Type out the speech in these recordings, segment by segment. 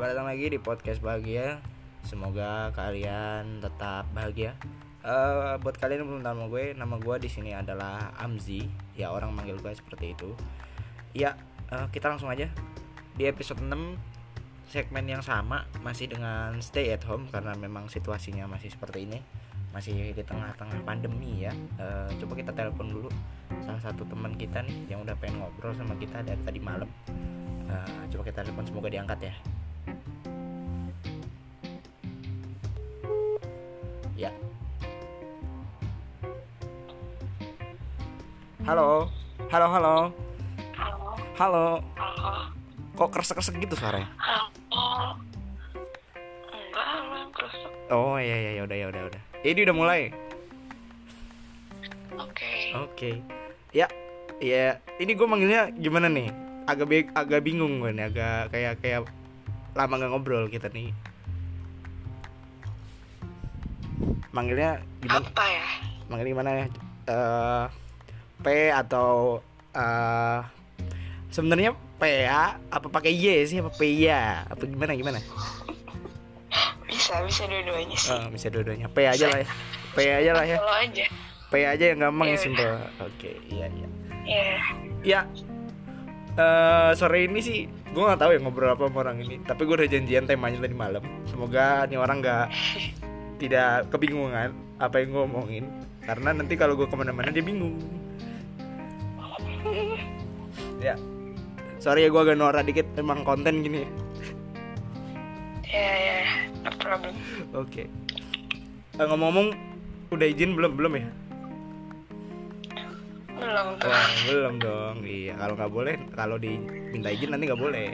Selamat datang lagi di podcast bahagia. Semoga kalian tetap bahagia. Eh, buat kalian yang belum tahu nama gue, nama gue di sini adalah Amzi. Ya orang manggil gue seperti itu. Ya eh, kita langsung aja di episode 6 segmen yang sama masih dengan stay at home karena memang situasinya masih seperti ini masih di tengah-tengah pandemi ya Eh, coba kita telepon dulu salah satu teman kita nih yang udah pengen ngobrol sama kita dari tadi malam Eh, coba kita telepon semoga diangkat ya halo halo halo Halo, halo halo, kok kresek-kresek gitu suaranya halo. Enggak, oh iya iya ya udah ya udah udah ini udah mulai Oke. Oke. Ya, ya. Ini gue manggilnya gimana nih? Agak bi- agak bingung gue nih, agak kayak kayak lama nggak ngobrol kita nih. Manggilnya gimana? Apa ya? Manggil gimana ya? Eh, P atau eh sebenarnya P ya? Apa pakai Y sih? Apa P ya? Apa gimana gimana? Bisa, bisa dua-duanya sih. Eh, bisa dua-duanya. P aja lah ya. P aja lah ya. Aja. P aja yang gampang ya Ya udah. simple. Oke, iya iya. Ya, ya eh sore ini sih gue nggak tahu ya ngobrol apa sama orang ini tapi gue udah janjian temanya tadi malam semoga nih orang nggak tidak kebingungan apa yang gue omongin karena nanti kalau gue ke mana-mana dia bingung ya sorry ya gue agak norak dikit emang konten gini ya, ya. No problem. oke Eh, ngomong-ngomong udah izin belum belum ya Belum tuh. Wah, belum dong iya kalau nggak boleh kalau diminta izin nanti nggak boleh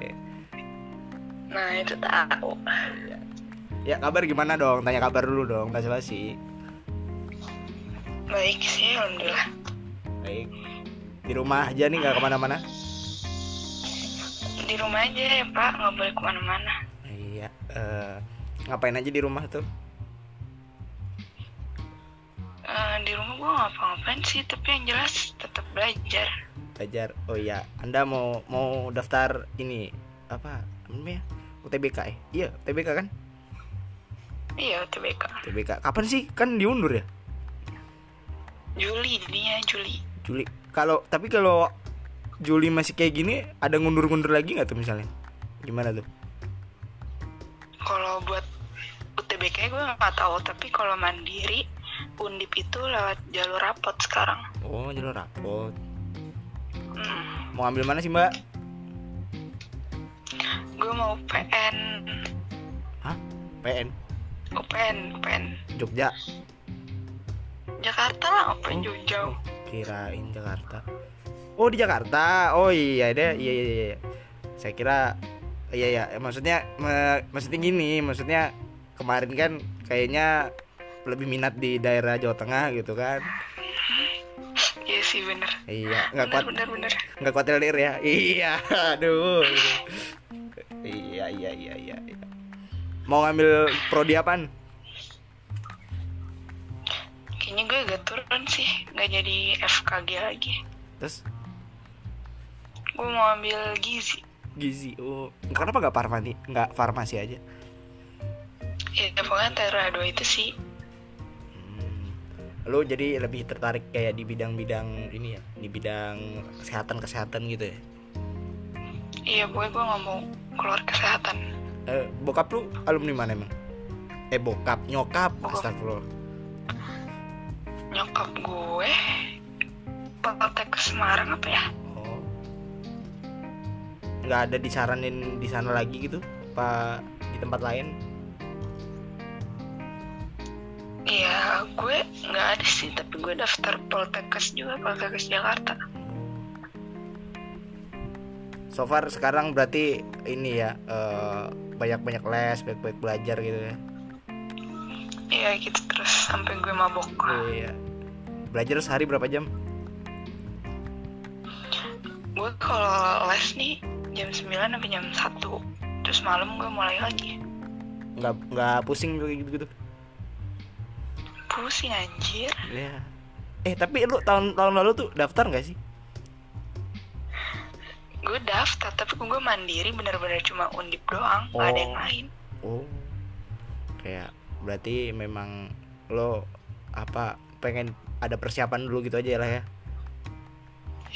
Nah, itu tahu. ya kabar gimana dong tanya kabar dulu dong basa basi Baik sih, alhamdulillah. baik di rumah aja nih nggak ke mana-mana Di rumah aja ya, Pak. Nggak boleh ke mana-mana. iya eh, ngapain aja di rumah tuh Eh, di rumah gua ngapa-ngapain sih, tapi yang jelas tetap belajar. belajar oh iya anda mau mau daftar ini apa namanya UTBK eh iya UTBK kan Iya, UTBK. UTBK kapan sih kan diundur ya Juli jadinya Juli. Juli. Kalau tapi kalau Juli masih kayak gini ada ngundur-ngundur lagi nggak tuh misalnya? Gimana tuh? Kalau buat UTBK gue nggak tahu, tapi kalau mandiri Undip itu lewat jalur rapot sekarang. oh jalur rapot. Hmm. mau ambil mana sih mbak? Gue mau PN, Hah? PN UPN, UPN. Jogja. Jakarta lah, UPN jauh-jauh. Oh, kirain Jakarta. Oh di Jakarta. Oh iya deh. Iya iya iya. Saya kira iya iya. Maksudnya maksudnya gini. Maksudnya kemarin kan kayaknya lebih minat di daerah Jawa Tengah gitu kan. Iya sih bener. Iya. Nggak kuat bener, bener. nggak kuat LDR ya. Iya. Aduh. iya iya iya iya. iya. Mau ngambil prodi apaan? Kayaknya gue agak turun sih, nggak jadi FKG lagi. Terus Gue mau ambil gizi. gizi. Oh, kenapa nggak farmasi? Nggak farmasi aja? Ya pokoknya antara dua itu sih. Hmm. Lu jadi lebih tertarik kayak di bidang-bidang ini ya, di bidang kesehatan-kesehatan gitu ya. Iya, pokoknya gue nggak mau keluar kesehatan. Eh, bokap lu alumni mana emang? Eh, bokap, nyokap, Bokap. astagfirullah. Nyokap gue Poltek Semarang apa ya? Oh. Nggak ada disaranin di sana lagi gitu, Pak di tempat lain? Iya, gue nggak ada sih, tapi gue daftar Poltekkes juga, Poltekkes Jakarta. So far sekarang berarti ini ya eh, banyak-banyak les, banyak-banyak belajar gitu ya. Iya gitu terus sampai gue mabok. Iya. Belajar sehari berapa jam? Gue kalau les nih jam 9 sampai jam 1 Terus malam gue mulai lagi. Nggak nggak pusing kayak gitu-gitu? Pusing anjir. Ya. Eh tapi lu tahun tahun lalu tuh daftar nggak sih? gue daftar tapi gue mandiri bener-bener cuma undip doang nggak ada yang Oh. lain oh kayak berarti memang lo apa pengen ada persiapan dulu gitu aja lah ya.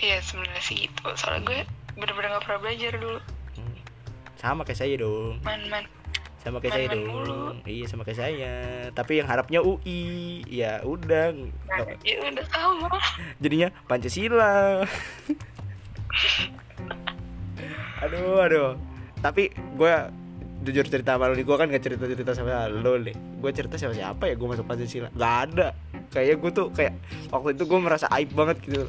Iya sebenarnya sih gitu. Soalnya gue bener-bener nggak pernah belajar dulu. Hmm. sama kayak saya dong. Man man. Sama kayak saya dong. mulu. iya sama kayak saya. Tapi yang harapnya UI ya udah. Nah, ya udah sama jadinya Pancasila. Aduh aduh. Tapi gue jujur cerita sama nih. Gue kan gak cerita cerita sama lo nih. Gue cerita sama siapa ya? Gue masuk Pancasila. Nggak ada kayak gue tuh kayak waktu itu gue merasa aib banget gitu.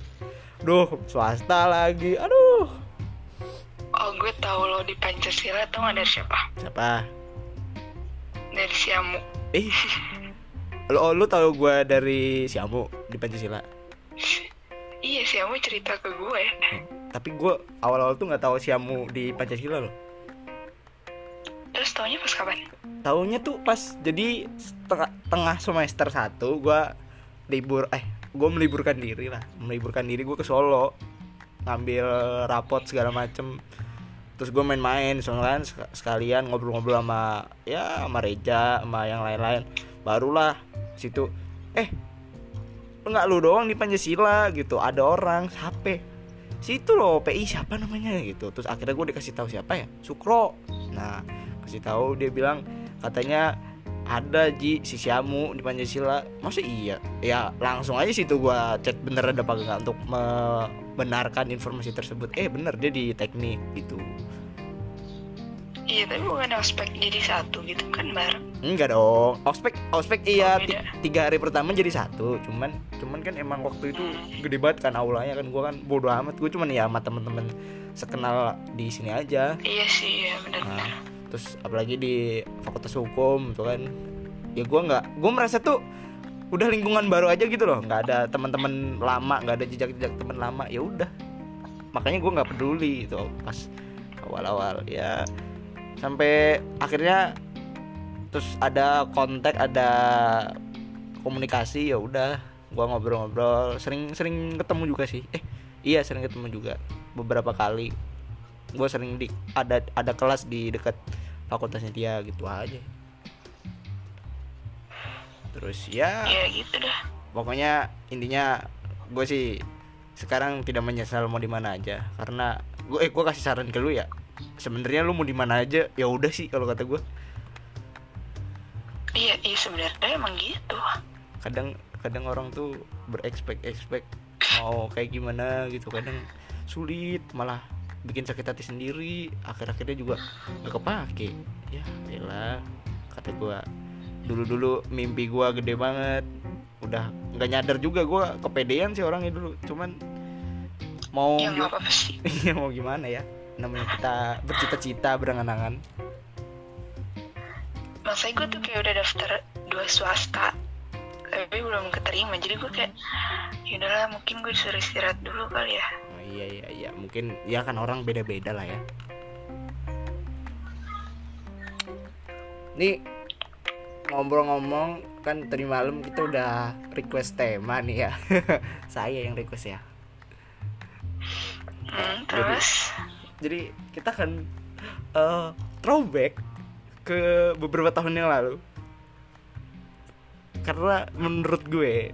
Duh swasta lagi. Aduh. Oh gue tahu lo di Pancasila tau nggak dari siapa? Siapa? Dari Siamu. Eh lo lo tau gue dari Siamu di Pancasila? Iya Siamu cerita ke gue tapi gue awal-awal tuh nggak tahu Siamu di Pancasila loh. Terus taunya pas kapan? Taunya tuh pas jadi setengah, tengah semester 1 gua libur eh gue meliburkan diri lah. Meliburkan diri gue ke Solo. Ngambil rapot segala macem. Terus gue main-main soalnya sek- sekalian ngobrol-ngobrol sama ya sama Reja sama yang lain-lain. Barulah situ eh nggak lu doang di Pancasila gitu. Ada orang siapa? Situ loh PI siapa namanya? Gitu. Terus akhirnya gue dikasih tahu siapa ya? Sukro. Nah kasih tahu dia bilang katanya ada Ji. Si Syamu di Pancasila. Masa iya? Ya langsung aja situ gua chat bener ada apa enggak untuk membenarkan informasi tersebut. Eh bener dia di teknik gitu. Iya tapi bukan ospek jadi satu gitu kan bareng enggak dong. Ospek ospek iya Oh, tiga hari pertama jadi satu. Cuman cuman kan emang waktu itu gede banget kan aulanya kan. Gua kan bodo amat. Gue cuman ya sama temen-temen sekenal di sini aja. Iya sih iya benar-benar Nah, terus apalagi di fakultas hukum tuh kan. Ya gue nggak gue merasa tuh udah lingkungan baru aja gitu loh. Nggak ada teman-teman lama nggak ada jejak-jejak teman lama ya udah. Makanya gue nggak peduli itu pas awal-awal ya. Sampai akhirnya terus ada kontak ada komunikasi ya udah. Gue ngobrol-ngobrol sering-sering ketemu juga sih. Eh iya sering ketemu juga. Beberapa kali gue sering di ada ada kelas di dekat fakultasnya dia gitu aja. Terus ya ya gitu dah. pokoknya intinya gue sih sekarang tidak menyesal mau di mana aja. Karena gue eh gue kasih saran ke lu ya sebenarnya lu mau di mana aja ya udah sih kalau kata gue iya iya sebenarnya emang gitu. Kadang kadang orang tuh berekspek ekspek mau kayak gimana gitu. Kadang sulit malah bikin sakit hati sendiri akhir akhirnya juga nggak kepake. Ya elah kata gua dulu dulu mimpi gua gede banget. Udah nggak nyadar juga gua kepedean sih orangnya dulu. Cuman mau ya apa-apa sih. Iya, mau gimana ya? Namanya kita bercita-cita berangan-angan Masanya gue tuh kayak udah daftar dua swasta tapi belum keterima. Jadi gue kayak yaudahlah mungkin gue disuruh istirahat dulu kali ya iya iya iya. Mungkin ya kan orang beda-beda lah ya. Nih ngomong-ngomong kan tadi malam kita udah request tema nih ya. Saya yang request ya. Hmm, terus? jadi kita kan eh, throwback ke beberapa tahun yang lalu. Karena menurut gue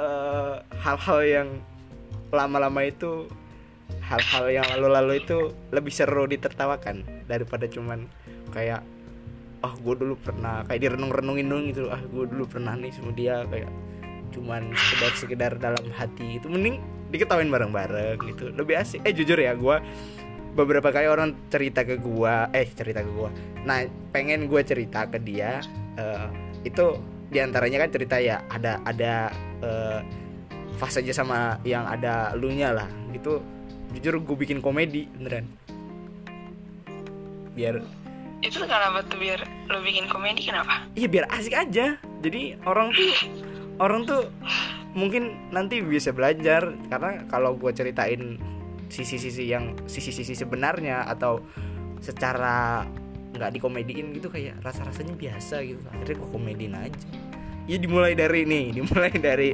eh, hal-hal yang lama-lama itu hal-hal yang lalu-lalu itu lebih seru ditertawakan daripada cuman kayak ah gue dulu pernah kayak direnung-renungin dong gitu ah gue dulu pernah nih sama dia kayak cuman sekedar sekedar dalam hati itu mending diketawain bareng-bareng gitu lebih asik. Eh jujur ya gue beberapa kali orang cerita ke gua eh cerita ke gua nah pengen gue cerita ke dia eh, itu di antaranya kan cerita ya ada ada eh, fase aja sama yang ada lu nya lah. Gitu. Jujur gue bikin komedi beneran. Biar itu kenapa tuh biar lo bikin komedi kenapa? Iya biar asik aja. Jadi orang tuh orang tuh mungkin nanti bisa belajar. Karena kalau gue ceritain sisi-sisi yang sisi-sisi sebenarnya atau secara nggak dikomediin gitu kayak rasa-rasanya biasa gitu. Akhirnya gue komediin aja. Ya dimulai dari nih dimulai dari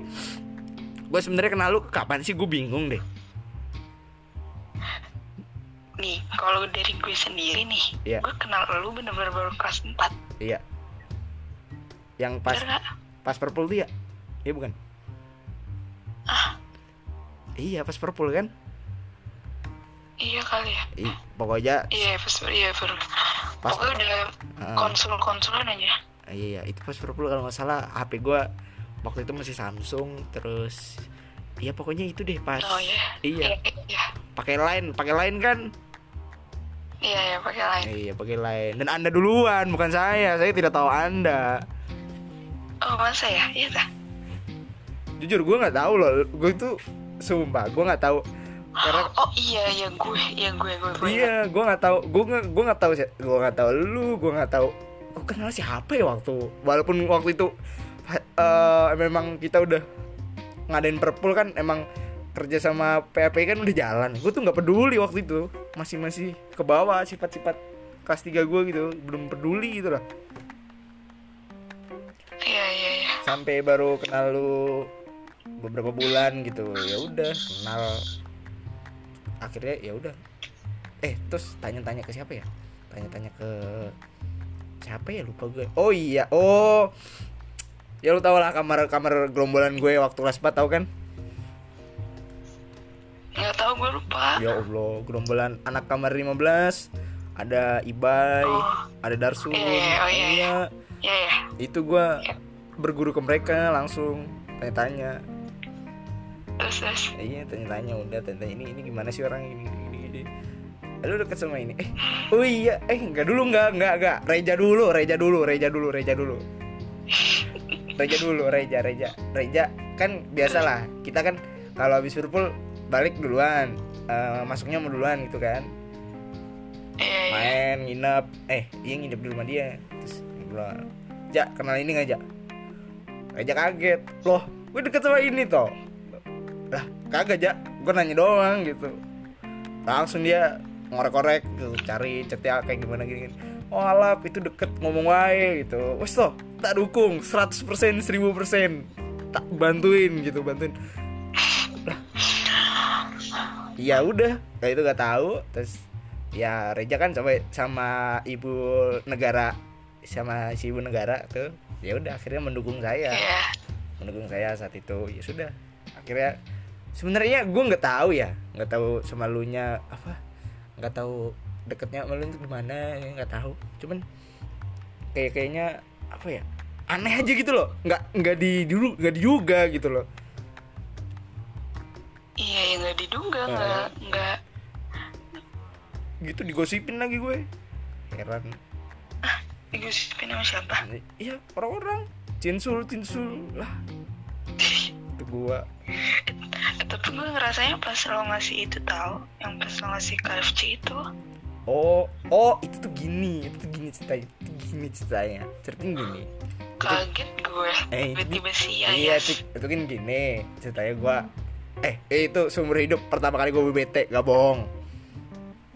gue sebenarnya kenal lu kapan sih? Gue bingung deh. Nih kalau dari gue sendiri nih Iya. gue kenal lu bener-bener baru kelas 4 iya. Yang pas bener gak? pas purple tuh ya? Iya bukan? Ah. Iya pas purple kan? Iya kali ya. Ih, pokoknya iya pas iya baru Pas- pokoknya udah Ah. konsul-konsulan aja. Iya itu pas purple kalau nggak salah HP gua waktu itu masih Samsung terus iya pokoknya itu deh pas. Oh iya. Iya. Iya pakai line pakai line kan? Iya iya pakai lain iya pakai line. Dan anda duluan bukan saya. Saya tidak tahu anda. Oh masa ya? Iya dah. Jujur gua nggak tahu loh. Gue itu sumpah gua nggak tahu. Karena oh iya iya gue iya gue gue gue. Iya gue nggak tahu. Gue nggak gue nggak tahu sih gue nggak tahu lu gue nggak tahu. Gue kenal siapa ya waktu? Walaupun waktu itu eh, memang kita udah ngadain perpul kan emang kerja sama PAP kan udah jalan. Gue tuh nggak peduli waktu itu. Masih masih ke bawah sifat-sifat kelas 3 gue gitu. Belum peduli gitu lah. Iya iya iya. Sampai baru kenal lu beberapa bulan gitu. Ya udah kenal. Akhirnya ya udah. Eh terus tanya-tanya ke siapa ya? Tanya-tanya ke siapa ya? Lupa gue oh iya oh ya lu tau lah kamar kamar gerombolan gue waktu kelas 4 tau kan? Nggak tahu gue lupa. Ya allah gerombolan anak kamar 15 ada Ibai Oh. ada Darsun Iya, oh, iya, iya. iya itu gue Iya. berguru ke mereka langsung tanya-tanya. Terus terus. Iya tanya-tanya udah tanya ini ini gimana sih orang ini ini ini, ini. lu deket sama ini? Eh oh iya eh enggak dulu enggak enggak enggak Reja dulu Reja dulu Reja dulu Reja dulu Reja dulu Reja Reja. Reja kan biasalah. Kita kan kalau habis purple balik duluan Eh, masuknya mau duluan gitu kan. Iya iya. Main nginep. Eh iya nginep di rumah dia. Terus ngobrol. Ja kenal ini nggak ja? Reja kaget. Loh gue deket sama ini toh. Lah kagak ja. Gue nanya doang gitu. Langsung dia ngorek-ngorek gitu cari chatnya kayak gimana gini, gini. Oh alap itu deket ngomong wae gitu. Wes toh tak dukung 100% 1000% tak bantuin gitu bantuin. Ya udah kayak itu gak tahu. Terus ya Reja kan sampai sama ibu negara sama si ibu negara tuh. Ya udah akhirnya mendukung saya. Iya. Mendukung saya saat itu. Ya sudah akhirnya sebenarnya gue nggak tahu ya. Nggak tahu sama lu nya apa? Nggak tahu deketnya sama lu itu gimana ya nggak tahu. Cuman kayak kayaknya apa ya aneh aja gitu loh. Nggak nggak di dulu nggak diduga gitu loh. Iya ya nggak diduga Ah. nggak nggak. Gitu digosipin lagi gue. Heran. Digosipin sama siapa? Iya orang-orang. Cinsul cinsul lah. Itu gua. Tapi gue ngerasanya pas lo ngasih itu tahu yang pas lo ngasih KFC itu oh oh itu tuh gini itu tuh gini ceritanya itu gini ceritanya. Ceritanya gini. Kaget gue. Eh, tiba-tiba sih ya. iya itu, itu kan gini ceritanya gua eh eh, itu seumur hidup pertama kali gue bete gak bohong.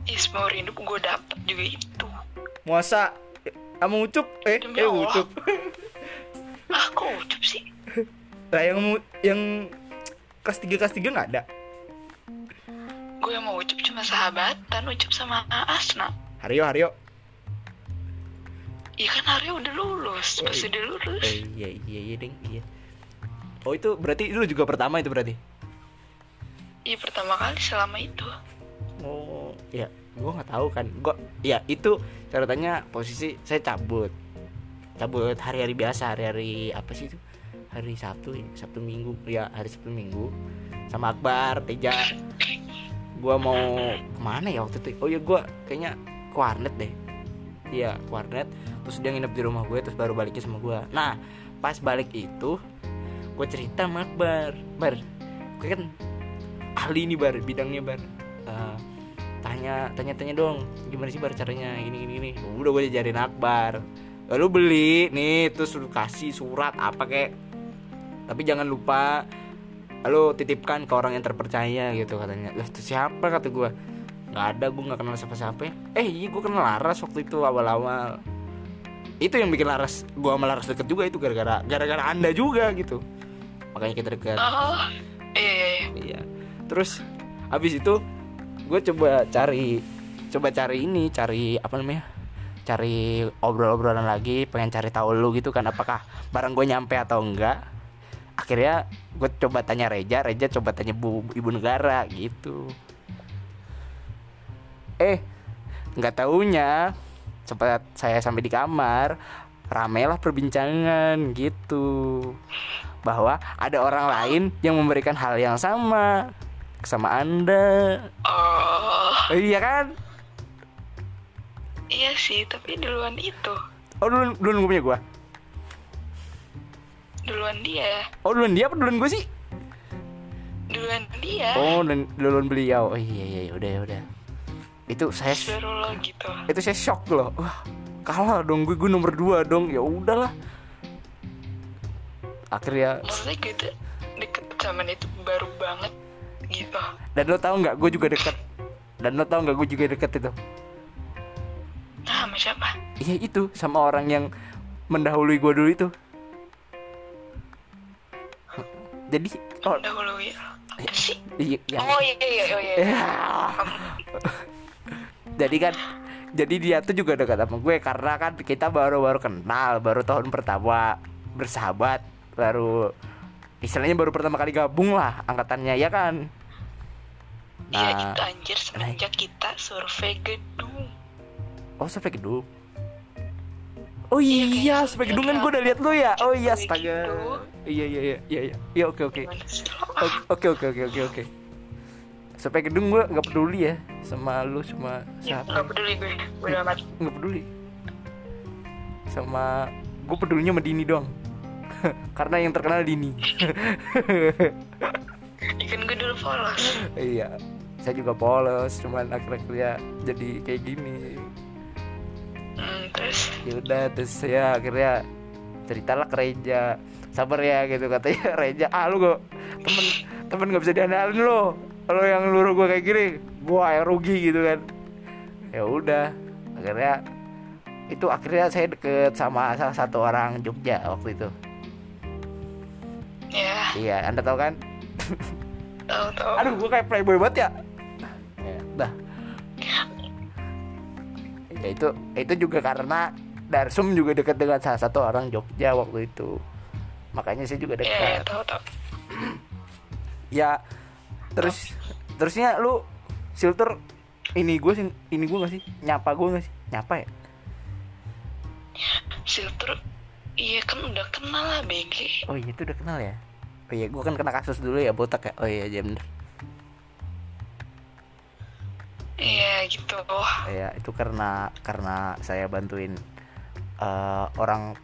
Ih, seumur hidup gue dapet juga itu. Masa sama ucup? Eh Demi eh Allah. ucup. Ah kok ucup sih? Lah yang yang kelas tiga kelas tiga nggak ada gue mau ucup cuma sahabatan ucup sama Asna Haryo Haryo Iya kan Arya udah lulus Oh, pas iya. udah lulus eh iya iya iya ding iya oh itu berarti lu juga pertama itu berarti iya pertama kali selama itu Oh, ya, gua nggak tahu kan. Gua, ya itu catatannya posisi saya cabut, cabut hari-hari biasa, hari-hari apa sih itu? Hari Sabtu, ya? Sabtu Minggu, ya hari Sabtu Minggu, sama Akbar, Teja. Gua mau ke mana ya waktu itu? Oh ya gua kayaknya ke warnet deh. Iya, warnet. Terus dia nginep di rumah gue, terus baru baliknya sama gua. Nah, pas balik itu, gue cerita sama Akbar, Bar, gue kan ahli nih bar, bidangnya bar. Eh, tanya tanya tanya dong gimana sih bar caranya gini gini gini udah gue diajarin akbar lalu beli nih terus lu kasih surat apa kek tapi jangan lupa lalu titipkan ke orang yang terpercaya gitu katanya. Lah itu siapa? kata gue nggak ada gue nggak kenal siapa siapa eh iya gue kenal Laras waktu itu awal awal itu yang bikin Laras gue sama Laras deket juga itu gara-gara gara-gara anda juga gitu. Makanya kita deket. Oh iya iya iya. Iya. Terus habis itu gue coba cari coba cari ini cari apa namanya cari obrol-obrolan lagi pengen cari tahu lu gitu kan apakah barang gue nyampe atau enggak akhirnya gue coba tanya Reja Reja coba tanya bu ibu negara gitu. Eh nggak taunya sempat saya sampai di kamar ramelah perbincangan gitu. Bahwa ada orang lain yang memberikan hal yang sama sama anda. Oh. Iya kan? Iya sih tapi duluan itu. Oh duluan duluan gue punya gue duluan dia. Oh duluan dia apa duluan gue sih? Duluan dia. Oh dan duluan beliau. Oh iya iya iya, udah udah. Itu saya lo gitu itu saya shock loh. Wah kalah dong gue gue nomor dua dong. Ya udahlah. Akhirnya maksudnya gitu deket zaman itu baru banget gitu. Dan lo tau nggak gue juga deket. Dan lo tau nggak gue juga deket itu. Nah sama siapa? Iya itu. Sama orang yang mendahului gue dulu itu jadi oh. Apa sih. Iya, yang- oh iya iya iya Ya. jadi kan jadi dia tuh juga dekat sama gue karena kan kita baru-baru kenal baru tahun pertama bersahabat baru istilahnya baru pertama kali gabung lah angkatannya ya kan? Iya Nah. itu anjir. Semenjak kita survei gedung. Oh sampai gedung oh Iya, iya sampai gitu. gedung kan gue udah lihat lu ya? Oh iya astaga. gitu. iya iya iya iya iya. Iya oke oke. Oke oke oke oke oke. Sampai gedung gue nggak peduli ya sama lu sama ya, siapa. nggak peduli gue udah amat. nggak peduli. Sama gue pedulinya sama Dini doang. Karena yang terkenal Dini. Ikan gue dulu polos. Iya saya juga polos cuman akhir-akhirnya jadi kayak gini hmm, terus? Ya udah terus saya akhirnya ceritalah ke Reja. Sabar ya gitu katanya. Reja ah lu kok temen temen nggak bisa diandalin lo kalau yang luruh gue kayak gini gua yang rugi gitu kan. Ya udah akhirnya itu akhirnya saya deket sama salah satu orang Jogja waktu itu. Ya. Iya anda tahu kan? Tahu tahu. Aduh gue kayak playboy banget ya. Ya dah ya itu itu juga karena Darsum juga dekat dengan salah satu orang Jogja waktu itu. Makanya saya juga ya ya, dekat. tahu tahu. Ya terus terusnya lu filter ini gue sih ini gue gak sih? Nyapa gue gak sih? Nyapa ya? Filter iya kan udah kenal lah BG oh iya itu udah kenal ya? Oh iya gue kan kena kasus dulu ya botak ya? Oh iya iya bener gitu. Ya itu karena karena saya bantuin eh, orang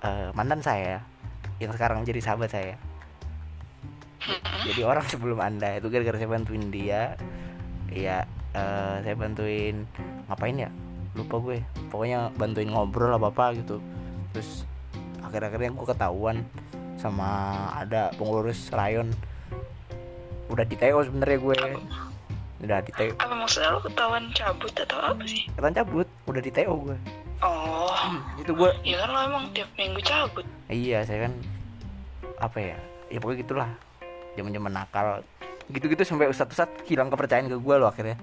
eh, mantan saya yang sekarang jadi sahabat saya. Jadi orang sebelum anda itu gara-gara saya bantuin dia ya eh, saya bantuin ngapain ya? Lupa gue. Pokoknya bantuin ngobrol apa apa gitu. Terus akhir-akhirnya gue ketahuan sama ada pengurus rayon. Udah di TO sebenarnya gue udah di TO apa maksudnya lo ketahuan cabut atau apa sih? Ketahuan cabut udah di TO gue oh. Itu gue ya kan lo emang tiap minggu cabut. Iya saya kan apa ya ya pokoknya gitulah. Zaman zaman nakal gitu-gitu sampai ustadz ustadz hilang kepercayaan ke gue loh akhirnya.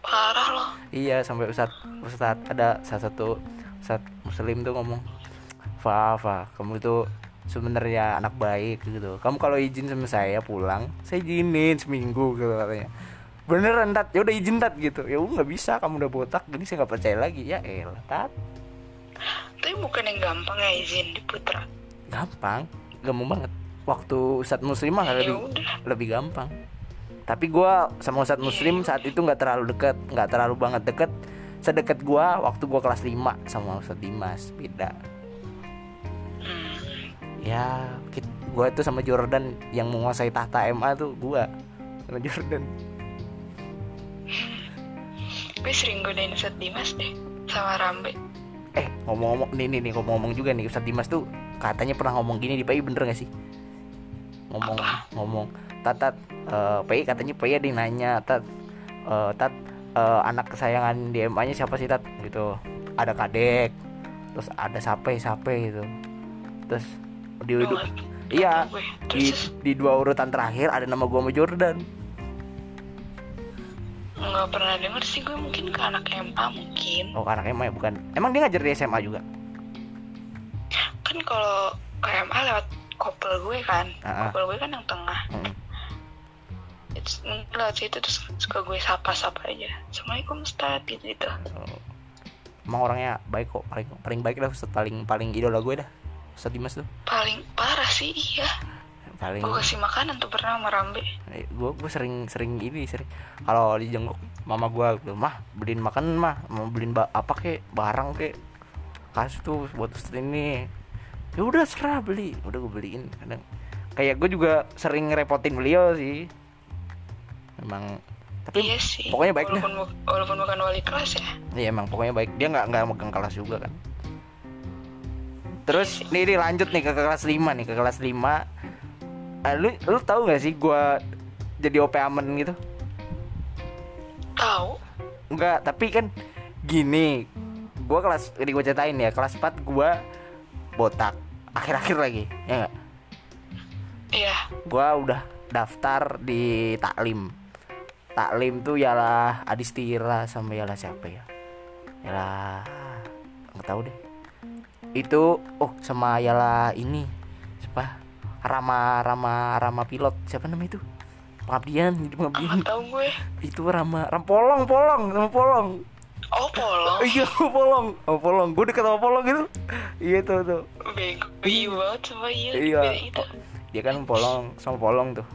Parah lo. Iya sampai ustadz ustadz ada salah satu ustadz muslim tuh ngomong Fa Fa kamu itu sebenarnya anak baik gitu. Kamu kalau izin sama saya pulang saya izinin seminggu gitu katanya. Beneran tat? Ya udah izin tat gitu. Ya nggak bisa. Kamu udah botak jadi saya nggak percaya lagi. Ya elah tat. Tapi bukan yang gampang ya izin di putra. Gampang. Gampang banget. Waktu Ustadz Muslim mah ya lebih udah. lebih gampang. Tapi gua sama Ustadz Muslim saat itu nggak terlalu deket nggak terlalu banget deket. Sedekat gua waktu gua kelas 5 sama Ustadz Dimas beda. Ya gua itu sama Jordan yang menguasai tahta MA tuh gua sama Jordan. Gue sering godain Ustadz Dimas deh sama Rambe. Eh ngomong-ngomong nih nih nih ngomong-ngomong juga nih Ustadz Dimas tuh katanya pernah ngomong gini di PI bener gak sih? Ngomong ngomong tatat eh, PI katanya PI ada yang nanya tat eh, tat eh, anak kesayangan di MA nya siapa sih tat? Gitu. Ada kadek terus ada sape sape gitu. Terus di, nggak- iya gue. di, di dua urutan terakhir ada nama gua sama Jordan. Nggak pernah denger sih gue mungkin ke anak MA mungkin. Oh anak MA ya? Bukan. Emang dia ngajar di SMA juga? Kan kalau ke MA lewat kopel gue kan. Kopel gue kan yang tengah. Mm. It's, lewat situ terus suka gue sapa-sapa aja. Assalamualaikum Ustaz gitu gitu Oh. emang orangnya baik kok paling paling baik dah Ustadz paling paling idola gue dah Ustadz Dimas tuh? Paling parah sih iya. Paling gue kasih makanan tuh pernah sama Rambe. Gue gue sering sering ini sering. Kalau dijenguk mama gue gitu mah beliin makan mah. Mau beliin ba- apa kek barang kek. Kasih tuh buat Ustadz ini. Ya udah serah beli. Udah gue beliin kadang. Kayak gue juga sering ngerepotin beliau sih. Emang tapi iya sih pokoknya baik walaupun, walaupun bukan wali kelas ya. Iya emang pokoknya baik. Dia nggak nggak megang kelas juga kan. Terus nih, nih lanjut nih ke kelas 5 nih ke kelas 5 Eh, lu lu tahu nggak sih gua jadi OP aman gitu? tahu Enggak, tapi kan gini. Gua kelas ini gua ceritain ya, kelas 4 gua botak. Akhir-akhir lagi, ya enggak? iya Gua udah daftar di taklim. Taklim tuh ialah Adistira sama ialah siapa ya? Ialah nggak tahu deh. Itu oh sama ialah ini siapa? Rama Rama Rama pilot siapa namanya itu? Pengabdian, jadi pengabdian. tahu gue Itu Rama Ram Polong, Polong, sama Polong. oh polong Iya, Polong. Oh, Polong. Gue deket sama Polong gitu. Iya tuh tuh. bego iya banget sama iya Iya. Dia kan Polong sama Polong tuh.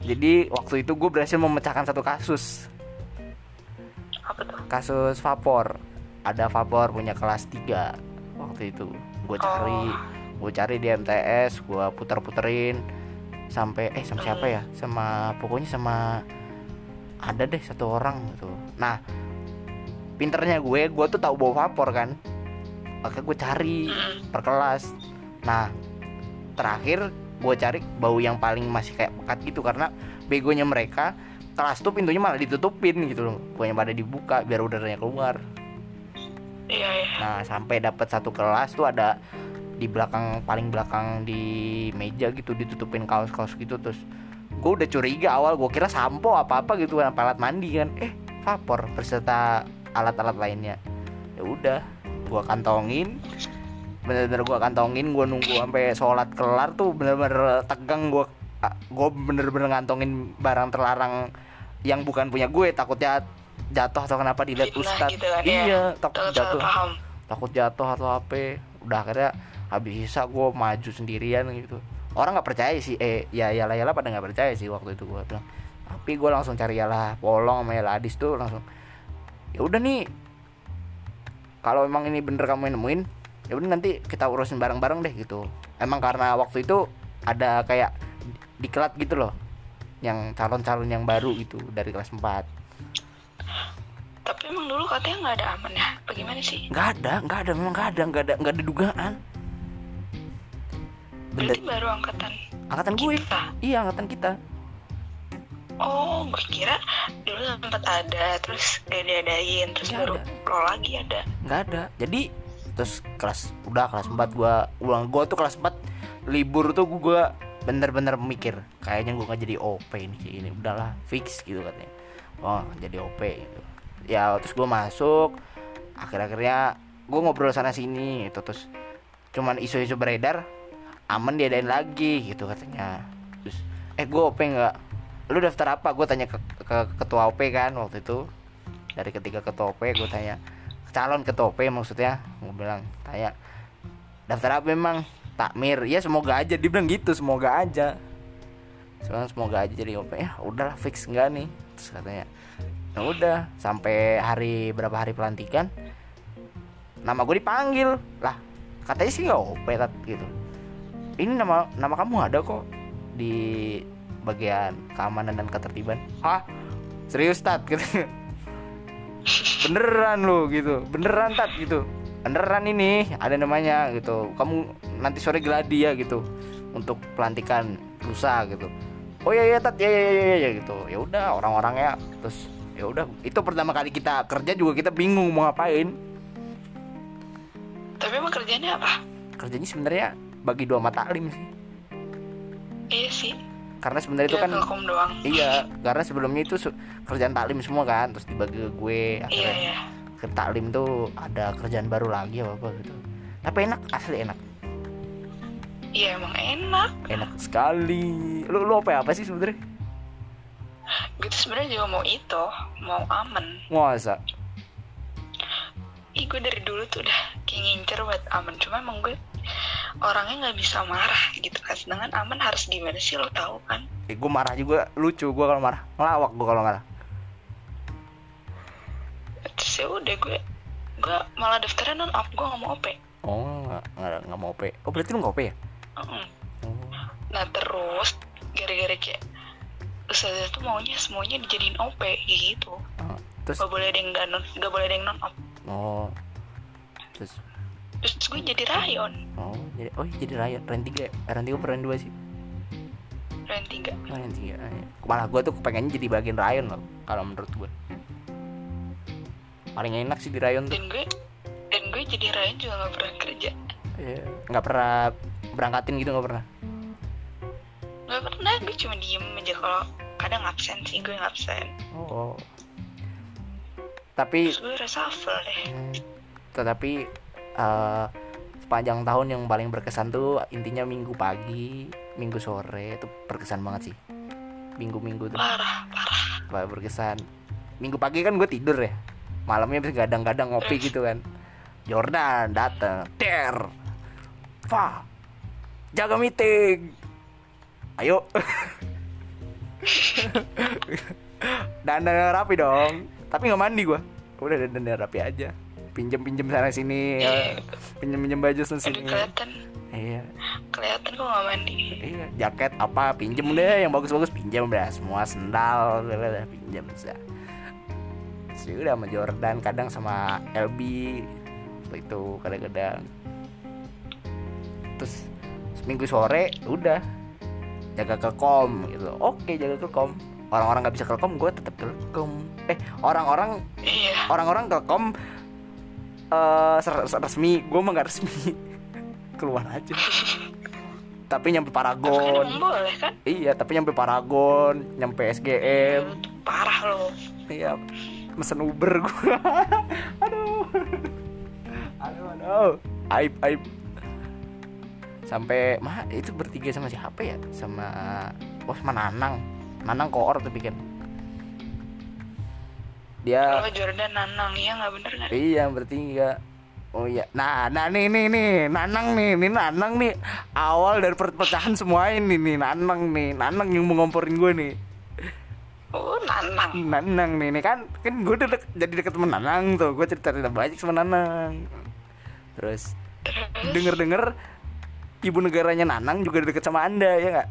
Jadi waktu itu gue berhasil memecahkan satu kasus. apa tuh kasus vapor ada vapor punya kelas 3 waktu itu. Gue cari gue cari di MTS gue puter-puterin sampai eh sama siapa ya? Sama pokoknya sama ada deh satu orang gitu. Nah pinternya gue gue tuh tahu bawa vapor kan. Makanya gue cari Mm. per kelas. Nah terakhir gue cari bau yang paling masih kayak pekat gitu karena begonya mereka kelas tuh pintunya malah ditutupin gitu loh. Gue yang pada dibuka biar udaranya keluar iya iya. Nah sampai dapat satu kelas tuh ada di belakang paling belakang di meja gitu ditutupin kaos-kaos gitu terus gue udah curiga awal gue kira sampo apa apa gitu kan alat mandi kan. Eh vapor beserta alat-alat lainnya. Ya udah gue kantongin bener-bener gue kantongin gue nunggu sampai sholat kelar tuh bener-bener tegang gue gue bener-bener ngantongin barang terlarang yang bukan punya gue takutnya jatuh atau kenapa dilihat ustadz? gitu kan, iya ya. takut jatuh. paham. Takut jatuh atau apa? Udah akhirnya habis sisa gue maju sendirian gitu. Orang nggak percaya sih. Eh ya ya lah ya lah pada nggak percaya sih waktu itu gue bilang. Tapi gue langsung cari yalah polong sama yalah adis tuh langsung. Ya udah nih kalau emang ini bener kamu yang nemuin ya udah nanti kita urusin bareng-bareng deh gitu. Emang karena waktu itu ada kayak diklat gitu loh yang calon-calon yang baru gitu dari kelas 4 tapi emang dulu katanya nggak ada aman ya? Bagaimana sih? Nggak ada nggak ada memang nggak ada nggak ada nggak ada dugaan. Benda berarti baru angkatan angkatan gue. kita? Iya angkatan kita. Oh gue kira dulu sempat ada terus gak diadain terus Nggak baru ada. lo lagi ada. Nggak ada. Jadi terus kelas udah kelas 4 gua ulang. Gua tuh kelas 4 libur tuh gua bener-bener mikir kayaknya gua nggak jadi OP ini kayak ini udahlah fix gitu katanya oh jadi OP gitu. Ya terus gua masuk akhir-akhirnya gua ngobrol sana sini itu terus cuman isu-isu beredar aman diadain lagi gitu katanya. Terus eh gua OP nggak? Lu daftar apa? Gue tanya ke, ke ketua OP kan waktu itu. Dari ketiga ketua OP gue tanya calon ketua OP maksudnya? Gue bilang tanya daftar apa memang takmir. Ya semoga aja. Dia bilang gitu semoga aja. Semoga aja jadi OP ya udahlah fix enggak nih terus katanya ya udah sampai hari berapa hari pelantikan nama gue dipanggil. Lah katanya sih nggak OP gitu. Ini nama nama kamu ada kok di bagian keamanan dan ketertiban. Ah serius tat? Gitu. Beneran lo gitu. Beneran tat gitu. Beneran ini ada namanya gitu. Kamu nanti sore geladi ya gitu. Untuk pelantikan lusa gitu oh iya iya tat. Ya ya ya ya, gitu. Ya udah orang-orangnya terus ya udah itu pertama kali kita kerja juga kita bingung mau ngapain. Tapi emang kerjanya apa? Kerjanya sebenarnya bagi dua mata alim sih. Iya sih. Karena sebenarnya itu Dia kan doang. iya karena sebelumnya itu kerjaan taklim semua kan terus dibagi ke gue iya akhirnya iya ke taklim tuh ada kerjaan baru lagi apa apa gitu. Tapi enak asli enak iya emang enak. Enak sekali. Lu lu apa apa sih sebenarnya gue tuh sebenarnya juga mau itu mau aman masa? Ih gue dari dulu tuh udah kayak ngincer buat aman Cuma emang gue orangnya nggak bisa marah gitu kan. Sedangkan aman harus gimana sih? Lo tahu kan? Eh, gue marah juga. Lucu gue kalau marah. Ngelawak gue kalau marah. Terus ya udah gue Gue malah daftarnya non op gue nggak mau OP oh nggak nggak nggak mau op oh berarti lu nggak op ya Oh. Nah terus gara-gara kayak Ustazah tuh maunya semuanya dijadiin OP gitu. Oh. terus? Gak boleh ada yang gak, non, gak boleh ada yang non op oh. Terus? Terus gue jadi rayon. Oh jadi oh iya, jadi rayon. Tiga ya? Eh, tiga apa ren dua sih? Rayon tiga. Oh ren tiga ah, iya. malah gue tuh pengennya jadi bagian rayon loh kalau menurut gue. Paling enak sih di rayon tuh. Dan gue Dan gue jadi rayon juga gak pernah kerja Iya. nggak pernah berangkatin gitu nggak pernah? Gak pernah gue cuma diem aja kalau kadang absen sih gue absen. Oh. Tapi Terus gue reshuffle deh. Hmm, tetapi eh, sepanjang tahun yang paling berkesan tuh intinya minggu pagi minggu sore itu berkesan banget sih. Minggu-minggu tuh. Parah parah. Wah, berkesan. Minggu pagi kan gue tidur ya. Malamnya bisa gadang-gadang ngopi gitu kan. Jordan dateng. Ter Fa jaga meeting. Ayo. Dandan rapi dong. Tapi nggak mandi gue udah dandan rapi aja. Pinjem pinjem sana sini ya. pinjem pinjem baju sana sini. kelihatan. Iya. Kelihatan kok gak mandi. Iya jaket apa pinjem deh. Yang bagus-bagus pinjam dah semua sendal udah pinjam bisa sih udah sama Jordan kadang sama LB itu kadang-kadang terus seminggu sore udah. Jaga kelkom gitu. Oke jaga kelkom orang-orang nggak bisa kelkom gue tetap kelkom eh orang-orang Iya. orang-orang kelkom eh ser- ser- resmi. Gue mah nggak resmi. Keluar aja. Tapi nyampe kan Paragon boleh kan? Iya tapi nyampe Paragon nyampe SGM tuh Parah lo. Iya mesen Uber gue aduh. Aduh aduh. Aib aib sampai mah itu bertiga sama siapa ya sama oh sama Nanang Nanang koor tapi kan dia Kalau Jordan Nanang Iya gak bener gak Iya bertiga. Oh iya. Nah, nah nih nih nih, Nanang nih, nih Nanang nih. Awal dari perpecahan semua ini nih, Nanang nih, Nanang yang mau ngomporin gue nih. Oh Nanang Nanang nih, nih kan kan gue udah dek- jadi deket sama Nanang tuh, gue cerita cerita banyak sama Nanang. Terus Terus denger denger ibu negaranya Nanang juga deket sama anda ya nggak?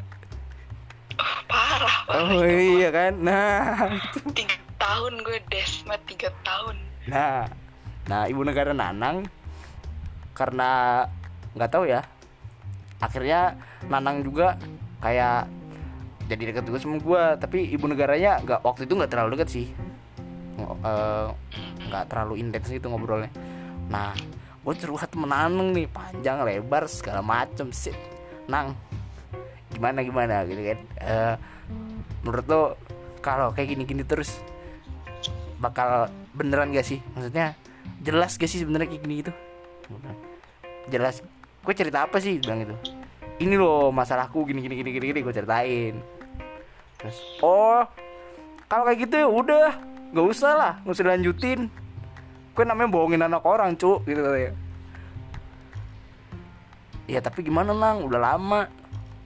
oh, Parah Oh iya kan, nah. Tiga tahun gue desmet Tiga tahun. Nah, nah ibu negara Nanang karena nggak tahu ya, akhirnya Nanang juga kayak jadi deket juga sama gue, tapi ibu negaranya nggak waktu itu nggak terlalu deket sih, eh, nggak terlalu intens gitu ngobrolnya. Nah, gue curhat sama Nanang nih panjang lebar segala macem sih, Nang gimana gimana gitu kan? Eh, menurut lo kalau kayak gini-gini terus bakal beneran gak sih? Maksudnya jelas gak sih sebenarnya kayak gini gitu? Jelas. Gue cerita apa sih? Bilang itu ini loh masalahku gini gini gini gini gini gue ceritain. Terus oh kalau kayak gitu ya udah nggak usah lah nggak usah lanjutin gue namanya bohongin anak orang cu gitu katanya. Ya tapi gimana nang? Udah lama.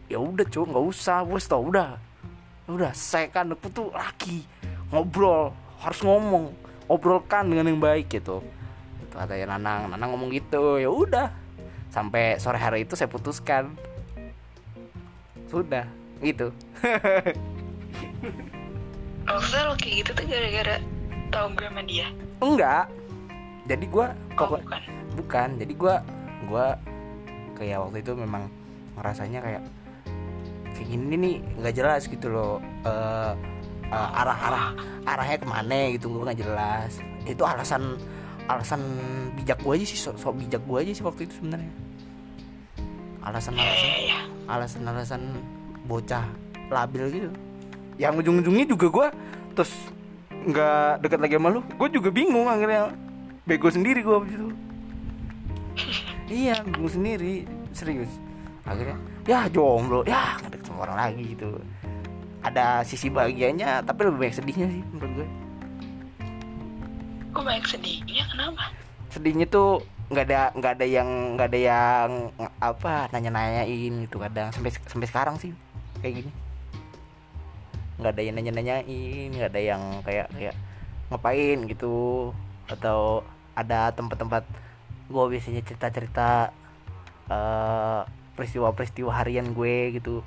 Ya udah cu nggak usah. Wes tau udah. Udah saya kan aku tuh laki ngobrol harus ngomong. Obrolkan dengan yang baik gitu. Itu katanya Nanang. Nanang ngomong gitu. Ya udah. Sampai sore hari itu saya putuskan. Sudah. Gitu. Maksudnya lo kayak gitu tuh gara-gara tau gue sama dia. Enggak jadi gua Oh bukan. Bukan jadi gua gua kayak waktu itu memang ngerasanya kayak kayak gini nih nggak jelas gitu loh. Eh, eh, arah arah arahnya ke mana gitu gue nggak jelas. Itu alasan alasan bijak gue aja sih sok, sok bijak gue aja sih waktu itu sebenarnya. Alasan Iya alasan iya iya. alasan alasan bocah labil gitu. Yang ujung-ujungnya juga gue terus nggak dekat lagi sama lu gue juga bingung akhirnya bego sendiri gue abis itu. Iya bingung sendiri. Serius. Akhirnya? Ya jomblo. Ya nggak deket sama orang lagi gitu. Ada sisi bahagianya tapi lebih banyak sedihnya sih menurut gue Kok banyak sedihnya? Kenapa? sedihnya tuh nggak ada nggak ada yang nggak ada yang apa nanya nanyain gitu kadang sampai sampai sekarang sih kayak gini. Nggak ada yang nanya nanyain nggak ada yang kayak kayak ngapain gitu. Atau ada tempat-tempat gue biasanya cerita-cerita eh, peristiwa-peristiwa harian gue gitu.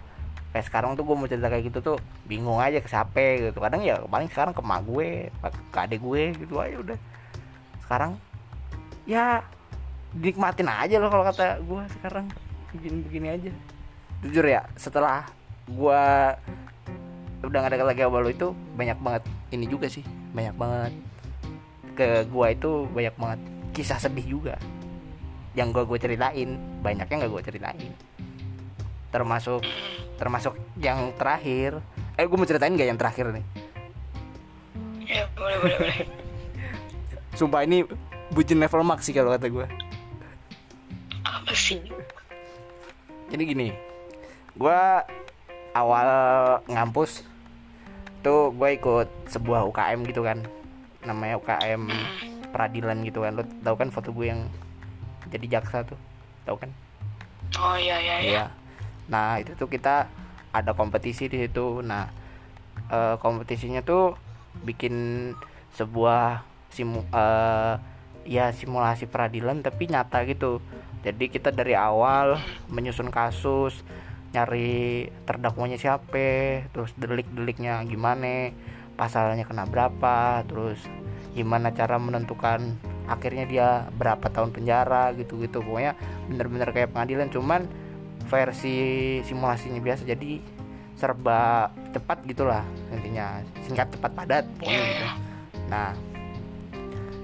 Kayak sekarang tuh gue mau cerita kayak gitu tuh bingung aja ke siapa gitu. Kadang ya paling sekarang ke mak gue ke adik gue gitu aja udah. Sekarang ya dinikmatin aja loh kalau kata gue sekarang. Begini-begini aja. Jujur ya setelah gue udah gak ada lagi sama lo itu banyak banget ini juga sih. Banyak banget ke gue itu banyak banget kisah sedih juga. Yang gue gue ceritain banyaknya nggak gue ceritain. Termasuk termasuk yang terakhir. Eh gue mau ceritain gak yang terakhir nih? Ya boleh boleh boleh. sumpah ini bucin level max sih kalau kata gue Apa sih? jadi gini gue awal ngampus tuh gue ikut sebuah UKM gitu kan namanya UKM peradilan gitu kan lo tau kan foto gue yang jadi jaksa tuh tau kan Oh iya iya iya. Iya. Nah itu tuh kita ada kompetisi di situ. Nah eh, kompetisinya tuh bikin sebuah simu eh, ya simulasi peradilan tapi nyata gitu. Jadi kita dari awal menyusun kasus, nyari terdakwanya siapa, terus delik-deliknya gimana, pasalnya kena berapa, terus gimana cara menentukan akhirnya dia berapa tahun penjara gitu-gitu. Pokoknya bener-bener kayak pengadilan cuman versi simulasinya biasa jadi serba cepat gitulah intinya. Singkat cepat padat pokoknya gitu. Nah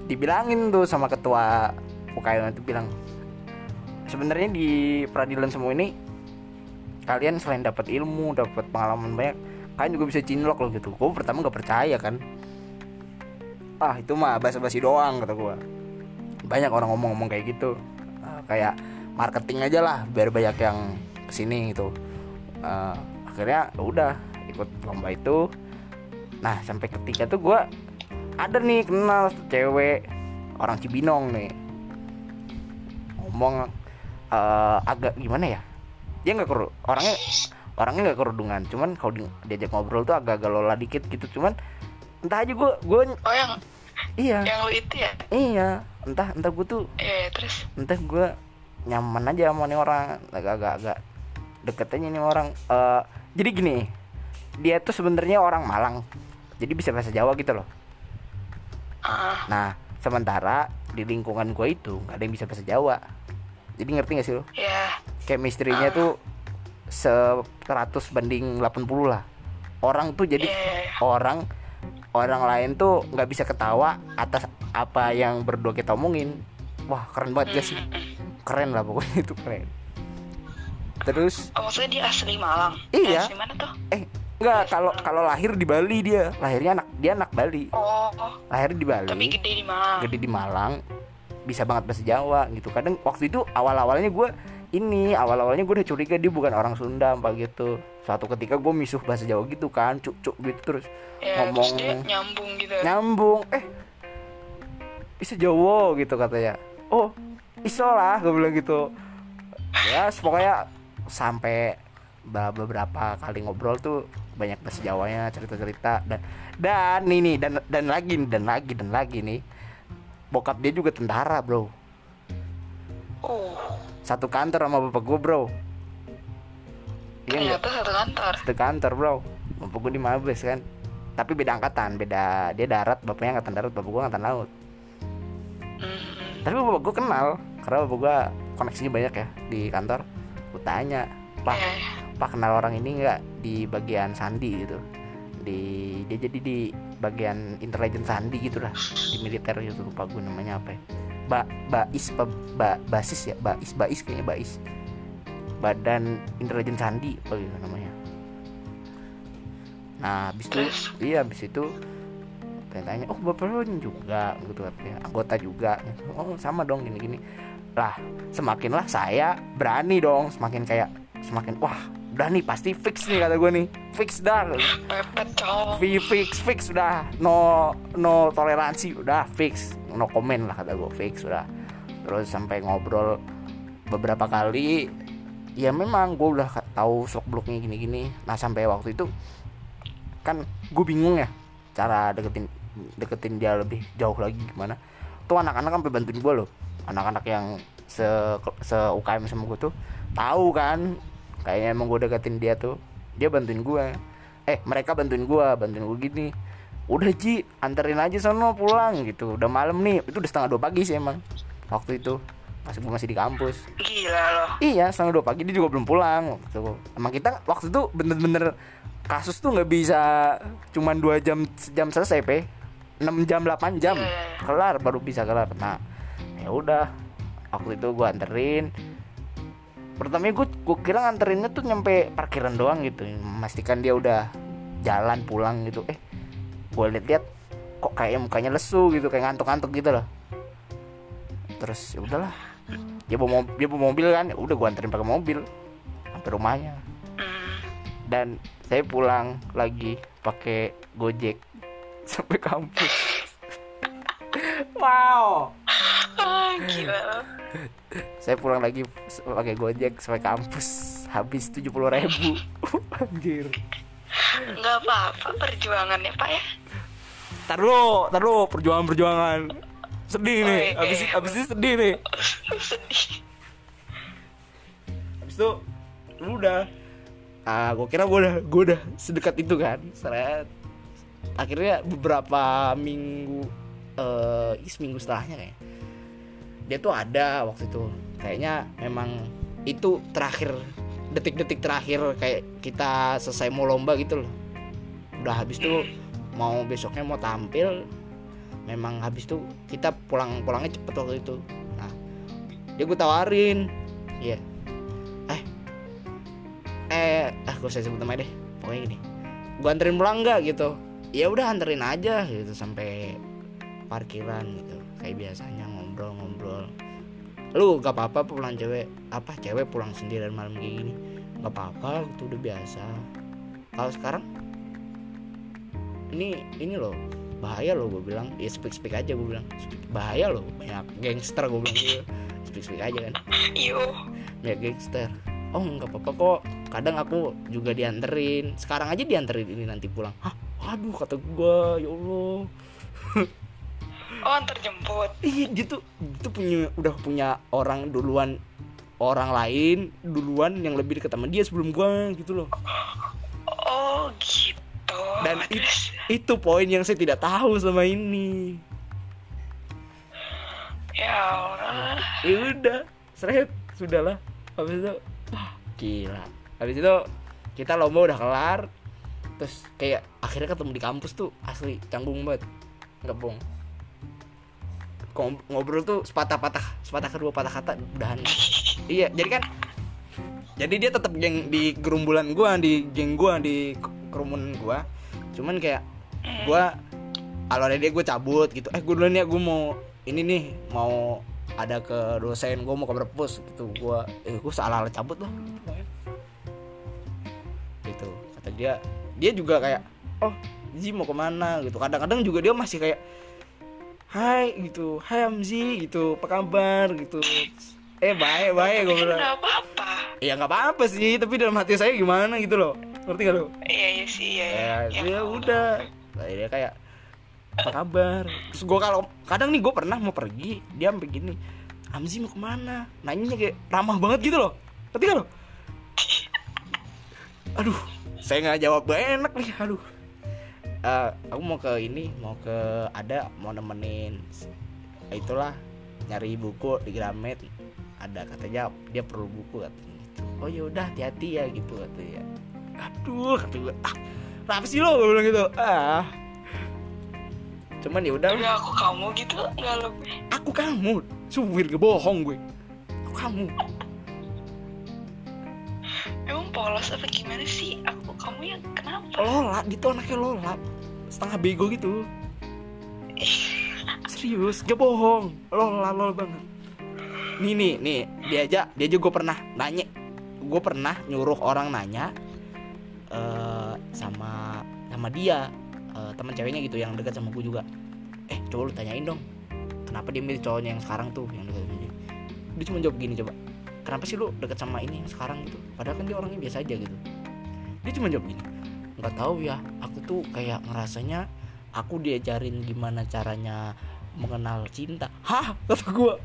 dibilangin tuh sama ketua UKM itu bilang sebenarnya di peradilan semua ini kalian selain dapat ilmu dapat pengalaman banyak kalian juga bisa cinlok loh gitu. Gue pertama gak percaya kan. Ah itu mah basa-basi doang kata gue banyak orang ngomong-ngomong kayak gitu. Ah, kayak marketing aja lah biar banyak yang ke sini gitu. Ah, akhirnya ya udah ikut lomba itu. Nah sampai ketika tuh gue ada nih kenal cewek orang Cibinong nih. Ngomong eh, agak gimana ya? Dia nggak keru orangnya orangnya nggak kerudungan cuman kalau di- diajak ngobrol tuh agak-agak lola dikit gitu cuman entah aja gue gue Oh yang iya yang lu itu ya? iya entah entah gue tuh Iya ya, terus. entah gue nyaman aja sama nih orang agak-agak agak deket aja nih orang Eh, jadi gini dia tuh sebenarnya orang Malang jadi bisa bahasa Jawa gitu loh Ah, nah sementara di lingkungan gue itu nggak ada yang bisa bahasa Jawa jadi ngerti gak sih lo ya. chemistry-nya tuh 100 banding 80 lah. Orang tuh jadi Iya iya iya. orang orang lain tuh nggak bisa ketawa atas apa yang berdua kita omongin. Wah keren banget gak sih? Keren lah pokoknya itu keren. Terus? Oh, maksudnya dia asli Malang? Iya. Eh, Asli mana tuh? eh nggak kalau kalau lahir di Bali dia. Lahirnya anak dia anak Bali. Oh, oh, lahir di Bali. Tapi gede di Malang. gede di Malang. Bisa banget bahasa Jawa gitu. Kadang waktu itu awal awalnya gue ini awal awalnya gue udah curiga dia bukan orang Sunda apa gitu. Suatu ketika gue misuh bahasa Jawa gitu kan cuk cuk gitu terus Ya, ngomong terus dia nyambung gitu. nyambung. Eh bisa Jawa gitu katanya. Oh iso lah gue bilang gitu. Ya pokoknya sampai be- beberapa kali ngobrol tuh banyak bahasa Jawanya cerita cerita dan dan ini dan dan lagi dan lagi dan lagi nih bokap dia juga tentara bro. Oh, satu kantor sama bapak gue bro. Iya ternyata satu kantor. satu kantor bro. Bapak gue di Mabes kan? Tapi beda angkatan beda dia darat bapaknya angkatan darat bapak gue angkatan laut. Tapi bapak gue kenal karena bapak gue koneksinya banyak ya di kantor. Gue tanya pak iya, iya. pak kenal orang ini nggak di bagian sandi gitu? Di dia jadi di bagian intelijen sandi gitu lah di militer gitu lupa gue namanya apa ya ba bais ba, ba- basis ya? Bais bais kayaknya bais badan intelijen sandi apa gitu namanya. Nah habis itu iya habis itu tanya oh bapak juga gitu katanya. Anggota juga. Oh sama dong gini gini lah semakinlah saya berani dong semakin kayak semakin wah udah nih pasti fix nih kata gue nih. Fix dah. V fix fix udah. No no toleransi udah fix. No comment lah kata gue fix udah. Terus sampai ngobrol beberapa kali ya memang gue udah tahu seluk beluknya gini gini nah sampai waktu itu kan gue bingung ya cara deketin deketin dia lebih jauh lagi gimana. Tuh anak-anak sampai bantuin gue loh. Anak-anak yang se se UKM sama gue tuh tahu kan kayaknya emang gue deketin dia tuh dia bantuin gue eh mereka bantuin gue bantuin gue gini. Udah Ji anterin aja sono pulang gitu. Udah malam nih itu udah setengah dua pagi sih emang waktu itu pas gue masih di kampus. Gila loh. Iya setengah dua pagi dia juga belum pulang waktu itu. Emang kita waktu itu bener-bener kasus tuh nggak bisa cuman dua jam jam selesai pe. 6 jam 8 jam. Iya, iya, iya. kelar baru bisa kelar. Nah ya udah waktu itu gua anterin pertama gue gue kira nganterinnya tuh nyampe parkiran doang gitu. Memastikan dia udah jalan pulang gitu. Eh gue liat-liat kok kayak mukanya lesu gitu kayak ngantuk-ngantuk gitu loh. Terus ya udahlah. Dia bawa mobil, dia bawa mobil kan ya udah gue anterin pakai mobil. Sampai rumahnya. Dan saya pulang lagi pakai gojek sampai kampus. Wow gila. Saya pulang lagi pakai gojek sampai kampus. Habis tujuh puluh ribu. Anjir. Nggak apa-apa perjuangannya pak ya. Tar dulu tar dulu perjuangan perjuangan. Sedih nih iya, habis iya. habis ini sedih nih. Sedih. Habis itu udah. Ah gue kira gue udah gue udah sedekat itu kan. Seret. Akhirnya beberapa minggu eh ih, seminggu setelahnya kayak dia tuh ada waktu itu. Kayaknya memang itu terakhir detik-detik terakhir kayak kita selesai mau lomba gitu loh. Udah habis tuh mau besoknya mau tampil memang habis tuh kita pulang pulangnya cepet waktu itu. Nah dia gue tawarin. Iya. Eh eh ah gue saya sebut namanya deh. Pokoknya gini. Gue anterin pulang nggak gitu? Ya udah anterin aja gitu sampai parkiran gitu kayak biasanya ngobrol-ngobrol lu gak apa-apa pulang cewek apa cewek pulang sendirian malam kayak gini? Gak apa-apa itu udah biasa. Kalau sekarang? Ini ini loh bahaya loh gue bilang. Ya speak speak aja gue bilang. Speak- bahaya loh banyak gangster gue bilang. Gitu speak speak aja kan. Iyo. Ya gangster. Oh nggak apa-apa kok. Kadang aku juga dianterin. Sekarang aja dianterin ini nanti pulang. Hah? Waduh kata gua ya allah oh antar jemput. Iya dia tuh dia tuh punya udah punya orang duluan orang lain duluan yang lebih dekat sama dia sebelum gua gitu loh. Oh gitu. Dan it- itu poin yang saya tidak tahu sama ini. Ya Allah. Ya udah seret. Sudahlah habis itu wah gila. Habis itu kita lomba udah kelar. Terus kayak akhirnya ketemu di kampus tuh asli canggung banget. Nggak bohong ngobrol tuh sepatah-patah sepatah kedua patah kata udahan. Iya jadi kan jadi dia tetap geng di gerumbulan gua di geng gua di k- kerumunan gua. Cuman kayak gua kalau ada dia gue cabut gitu. Eh gue duluan ya gue mau ini nih mau ada ke dosen gue mau ke perpus gitu. Gue eh gue salah salah cabut loh gitu. Kata dia dia juga kayak oh Ji mau ke mana? Gitu. Kadang-kadang juga dia masih kayak Hai gitu. Hai Amzi gitu. Apa kabar gitu. Eh baik baik gue bilang. Nggak apa-apa. Ya nggak apa-apa sih tapi dalam hati saya gimana gitu loh. Ngerti gak lo iya iya sih iya ya, iya. dia udah. Nah, dia kayak apa kabar? Terus gue kalau kadang nih gue pernah mau pergi dia sampai gini Amzi mau ke mana? Nanya kayak ramah banget gitu loh. Ngerti gak lo aduh saya nggak jawab gak enak nih aduh Eh, aku mau ke ini mau ke ada mau nemenin itulah nyari buku di Gramet ada katanya dia perlu buku katanya gitu. oh ya udah hati-hati ya gitu katanya. Aduh kata gue ah kenapa sih lo? Gue bilang gitu. Ah. Cuman ya udah Tapi aku kamu gitu nggak lebih aku kamu. Suwir gak bohong gue. Aku kamu. Emang polos apa gimana sih? Aku kamu yang kenapa? Lola dia tuh anaknya Lola. Setengah bego gitu. Serius gak bohong. Lola Lola banget. Nih nih nih. Dia aja dia aja gue pernah nanya. Gue pernah nyuruh orang nanya eh sama sama dia. Eh, teman ceweknya gitu yang dekat sama gue juga. Eh coba lu tanyain dong. Kenapa dia milih cowoknya yang sekarang tuh? Yang dekat dia. Dia cuma jawab gini coba. Kenapa sih lu deket sama ini yang sekarang gitu? Padahal kan dia orangnya biasa aja gitu dia cuma jawab gini nggak tahu ya aku tuh kayak ngerasanya aku diajarin gimana caranya mengenal cinta. Hah? kata gua.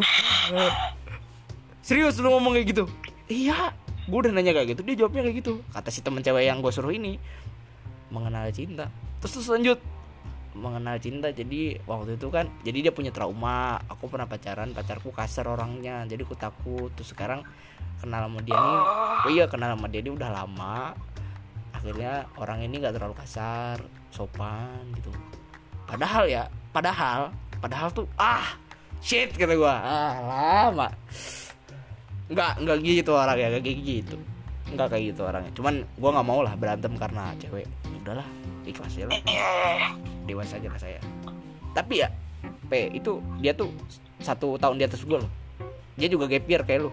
Serius lu ngomong kayak gitu? Iya. Gue udah nanya kayak gitu dia jawabnya kayak gitu. Kata si temen cewek yang gue suruh ini mengenal cinta. Terus terus lanjut mengenal cinta jadi waktu itu kan jadi dia punya trauma. Aku pernah pacaran pacarku kasar orangnya jadi aku takut. Terus sekarang kenal sama dia nih oh iya kenal sama dia ini udah lama. Akhirnya orang ini nggak terlalu kasar sopan gitu. Padahal ya padahal padahal tuh ah shit kata gua. Ah lama. Nggak nggak gitu orangnya nggak kayak gitu. Nggak kayak gitu orangnya. Cuman gua nggak mau lah berantem karena cewek. Ya udahlah ikhlas ya lah. Iya iya iya dewasa aja lah saya. Tapi ya P itu dia tuh satu tahun di atas gue loh. Dia juga gap year kayak lu.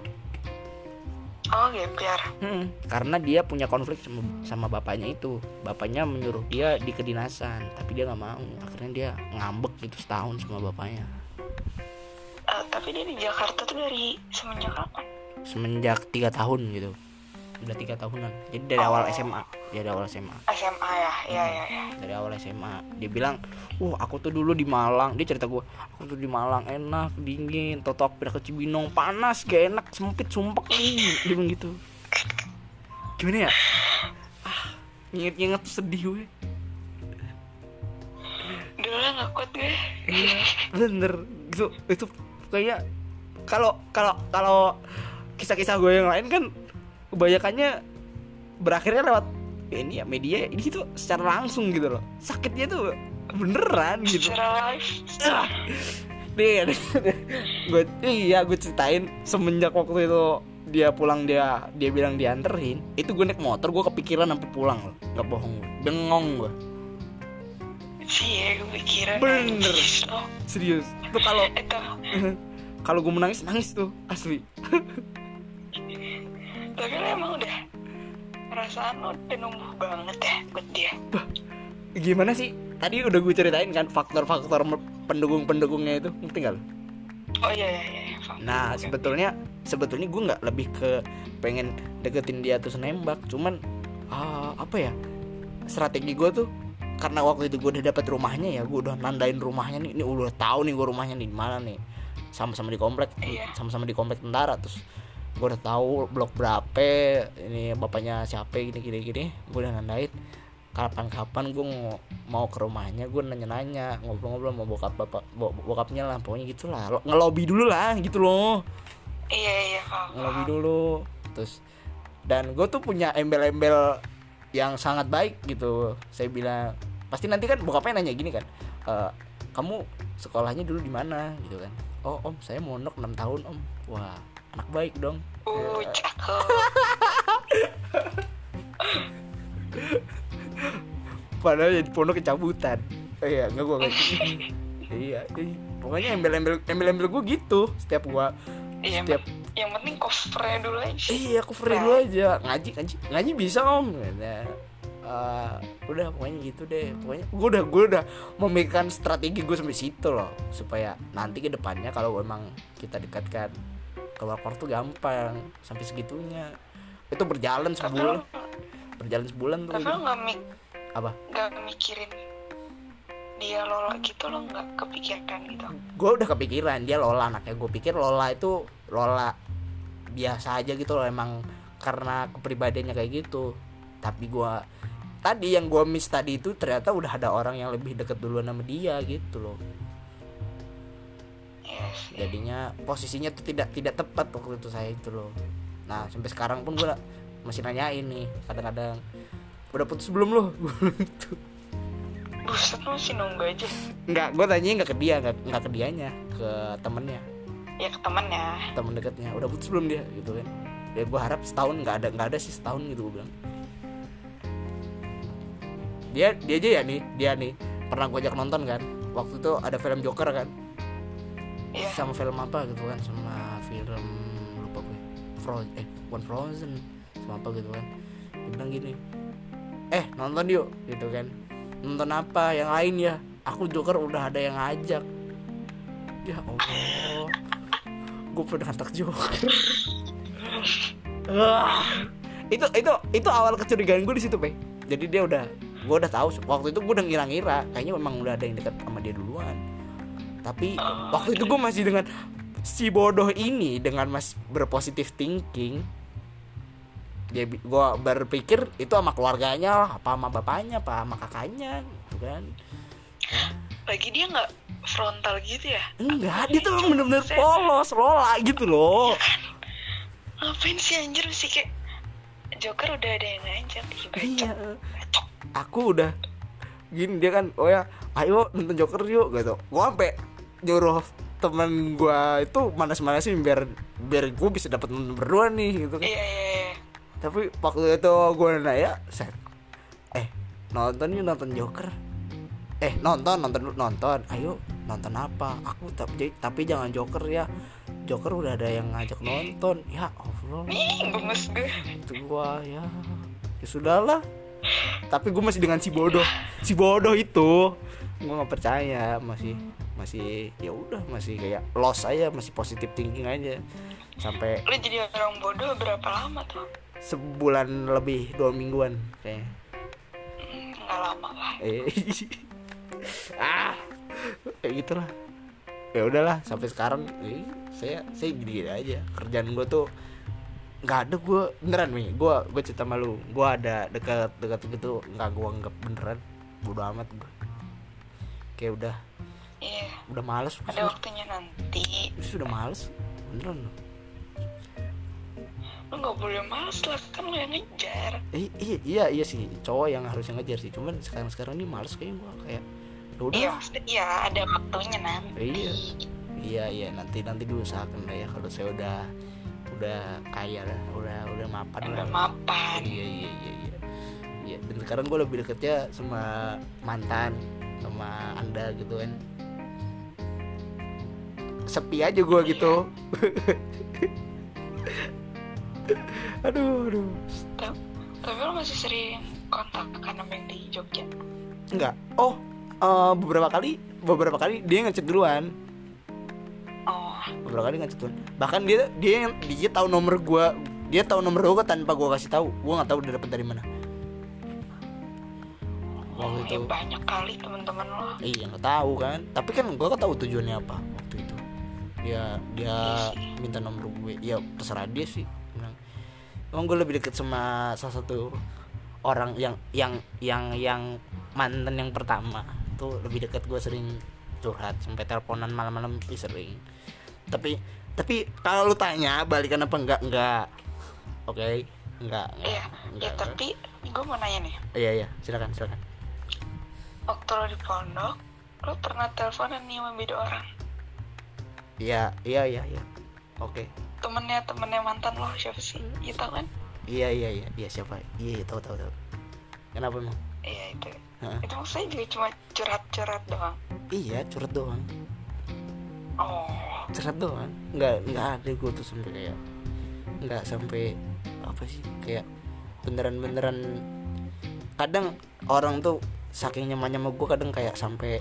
Oh biar Hmm, karena dia punya konflik sama, sama bapaknya itu. Bapaknya menyuruh dia di kedinasan tapi dia nggak mau. Akhirnya dia ngambek gitu setahun sama bapaknya. Eh, tapi dia di Jakarta tuh dari semenjak kapan? Semenjak tiga tahun gitu udah tiga tahunan. Jadi dari awal SMA dia dari awal SMA SMA ya iya iya iya. Dari awal SMA dia bilang uh aku tuh dulu di Malang. Dia cerita gue aku tuh di Malang enak dingin toto aku pindah ke Cibinong panas gak enak sempit sumpek. Nih dia bilang gitu. Gimana ya? Ah inget-inget tuh sedih gue. Dulu nggak kuat gue. Iya bener. Itu itu kayak kalau kalau kalau kisah-kisah gue yang lain kan kebanyakannya berakhirnya lewat ini ya media ini tuh secara langsung gitu loh. Sakitnya tuh beneran gitu. Secara live Ah. gue iya gue ceritain. Semenjak waktu itu dia pulang dia dia bilang dianterin itu gue naik motor gue kepikiran sampai pulang loh. Nggak bohong gue bengong gue sih ya gue pikiran Bener. serius. Tuh kalau kalau gue menangis nangis tuh asli perasaan lo udah numbuh banget ya buat dia gimana sih tadi udah gue ceritain kan faktor-faktor pendukung-pendukungnya itu ngerti gak lo? oh iya iya iya paham. Nah sebetulnya sebetulnya gue nggak lebih ke pengen deketin dia terus nembak, cuman ah, apa ya strategi gue tuh karena waktu itu gue udah dapet rumahnya ya gue udah nandain rumahnya nih, ini udah tahu nih gue rumahnya nih di mana nih, sama-sama di komplek, Iya. sama-sama di komplek tentara terus gue udah tahu blok berapa ini bapaknya siapa gini gini gini. Gue udah nandain kapan-kapan gue mau, mau ke rumahnya gue nanya-nanya ngobrol-ngobrol mau bokap bapak bo- bokapnya lah pokoknya gitu lah. Lo- ngelobi dulu lah gitu loh. Iya iya ngelobi dulu terus dan gue tuh punya embel-embel yang sangat baik gitu. Saya bilang pasti nanti kan bokapnya nanya gini kan "E, kamu sekolahnya dulu di mana? Gitu kan. Oh om saya mondok 6 tahun om. Wah anak baik dong uh cakep. Padahal jadi pondok kecabutan. Oh, iya enggak gua nggak iya iya. pokoknya embel-embel embel-embel gue gitu setiap gua iya setiap yang penting covernya dulu aja. Iya aku free dulu aja. Ngaji ngaji ngaji bisa om. Kata, "Eh, udah pokoknya gitu deh. Pokoknya gue udah gue udah memikirkan strategi gue sampai situ loh. Supaya nanti ke depannya kalau emang kita dekatkan keluar tuh gampang sampai segitunya. Itu berjalan sebulan. Berjalan sebulan tuh. lo nggak mik apa? nggak mikirin dia lola gitu lo nggak kepikiran gitu? Gue udah kepikiran dia Lola anaknya. Gue pikir Lola itu Lola biasa aja gitu loh emang karena kepribadiannya kayak gitu. Tapi gue tadi yang gue miss tadi itu ternyata udah ada orang yang lebih deket duluan sama dia gitu loh jadinya posisinya tuh tidak tidak tepat waktu itu saya itu loh. Nah sampai sekarang pun gue masih nanyain nih kadang-kadang. Udah putus belum lo gitu buset lo sih nunggu aja. Nggak gue tanya nggak ke dia nggak nggak ke dianya ke temennya. Ya ke temennya. Temen dekatnya udah putus belum dia? Gitu kan. Ya gue harap setahun nggak ada nggak ada sih setahun gitu gue bilang. Dia dia aja ya nih dia nih. Pernah gue ajak nonton kan. Waktu itu ada film Joker kan Iya. sama film apa gitu kan? Sama film lupa gue. Frozen eh bukan Frozen. Sama apa gitu kan? Dia bilang gini eh nonton yuk gitu kan. Nonton apa? Yang lain ya. Aku Joker udah ada yang ngajak. Ya Allah. Gue pernah ngantak Joker. Itu itu itu awal kecurigaan gue di situ pe jadi dia udah gue udah tahu waktu itu gue udah ngira-ngira. Kayaknya memang udah ada yang dekat sama dia duluan tapi waktu itu gue masih dengan si bodoh ini dengan mas berpositif thinking dia gue berpikir itu sama keluarganya lah apa sama bapaknya apa sama kakaknya gitu kan. Lagi dia nggak frontal gitu ya? enggak dia tuh bener-bener polos lola gitu loh. Ngapain sih anjir sih kayak Joker udah ada yang ngajak iya. aku udah gini dia kan oh ya ayo nonton Joker yuk gitu. Gua sampai nyuruh teman gua itu manas-manasin biar biar gue bisa dapat nonton berdua nih gitu kan. Iya iya iya. tapi waktu itu gue nanya set. Eh nonton yuk nonton Joker. Eh nonton nonton nonton. Ayo nonton apa? Aku tapi tapi jangan Joker ya. Joker udah ada yang ngajak nonton. Ya Allah. Ih, gemes gue. itu gua ya. Ya sudahlah. Tapi gue masih dengan si bodoh. Si bodoh itu gue nggak percaya masih masih ya udah masih kayak loss aja masih positif thinking aja. Sampai Lu jadi orang bodoh berapa lama tuh? sebulan lebih dua mingguan kayaknya Hmm, nggak lama lah. eh ah kayak gitulah. Ya udahlah sampai sekarang eh, saya saya gini, gini aja. Kerjaan gue tuh nggak ada gue beneran nih gue gue cerita malu gue ada dekat dekat gitu nggak gue anggap beneran. Bodo amat gue kayak udah Iya. udah males Ada waktunya nanti. sudah males beneran loh. Lu nggak boleh males lah kan lu yang ngejar. eh, iya iya iya sih cowok yang harusnya ngejar sih cuman sekarang sekarang ini males kayak gue kayak ya udah Iya iya ada waktunya nanti. Iya. Iya iya nanti nanti diusahakan lah ya kalau saya udah udah kaya lah udah udah mapan Udah lah. mapan. Iya iya iya iya. Iya dan sekarang gue lebih deketnya sama mantan sama anda gitu kan. Sepi aja gue gitu. aduh aduh. Tapi, tapi lu masih sering kontak kan sama yang di Jogja. Enggak. Oh eh, beberapa kali beberapa kali dia ngechat duluan. Oh, beberapa kali ngechat duluan. Bahkan dia dia dia tahu nomor gua dia tahu nomor gua tanpa gua kasih tahu. Gua nggak tahu dia dapat dari mana. Oh itu. ya banyak kali teman-teman lo. Iya nggak tahu kan. Tapi kan gua kan tahu tujuannya apa. Dia dia minta nomor gue. Ya terserah dia sih. Bilang, Emang gue lebih deket sama salah satu orang yang yang yang yang mantan yang pertama tuh lebih deket gue sering curhat sampai teleponan malam-malam sih sering tapi tapi kalau lu tanya balikan apa enggak enggak oke enggak enggak, Iya, ya enggak, tapi gue mau nanya nih. iya iya silakan silakan Waktu lo di pondok, lo pernah teleponan nih sama beda orang? Iya iya iya iya oke Temennya temennya mantan lo siapa sih? Iya tau kan? Iya iya iya iya siapa? Iya iya tahu tahu tahu. Kenapa emang? Iya itu. Hah? Itu maksudnya juga cuma curhat-curhat doang. Iya curhat doang. Oh, Curhat doang. Nggak nggak ada gue tuh sampai kayak nggak sampai apa sih kayak beneran-beneran kadang orang tuh saking nyamannya sama gue kadang kayak sampai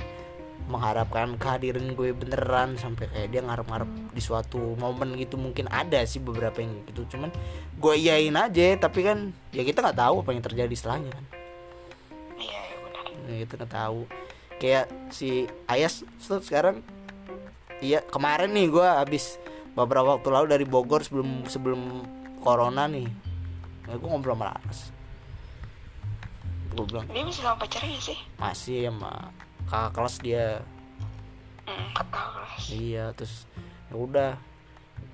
mengharapkan kehadiran gue beneran sampai kayak dia ngarep-ngarep di suatu momen gitu. Mungkin ada sih beberapa yang gitu. Cuman gue iyain aja tapi kan ya kita nggak tahu apa yang terjadi setelahnya kan. Iya iya. Nah, gitu nggak tahu. Kayak si Ayas sekarang iya kemarin nih gue habis beberapa waktu lalu dari Bogor sebelum sebelum corona nih. Nah, gue ngobrol sama Laras. Gue bilang Dia masih sama pacarnya sih? masih sama kakak kelas dia. Kelas. iya terus ya udah.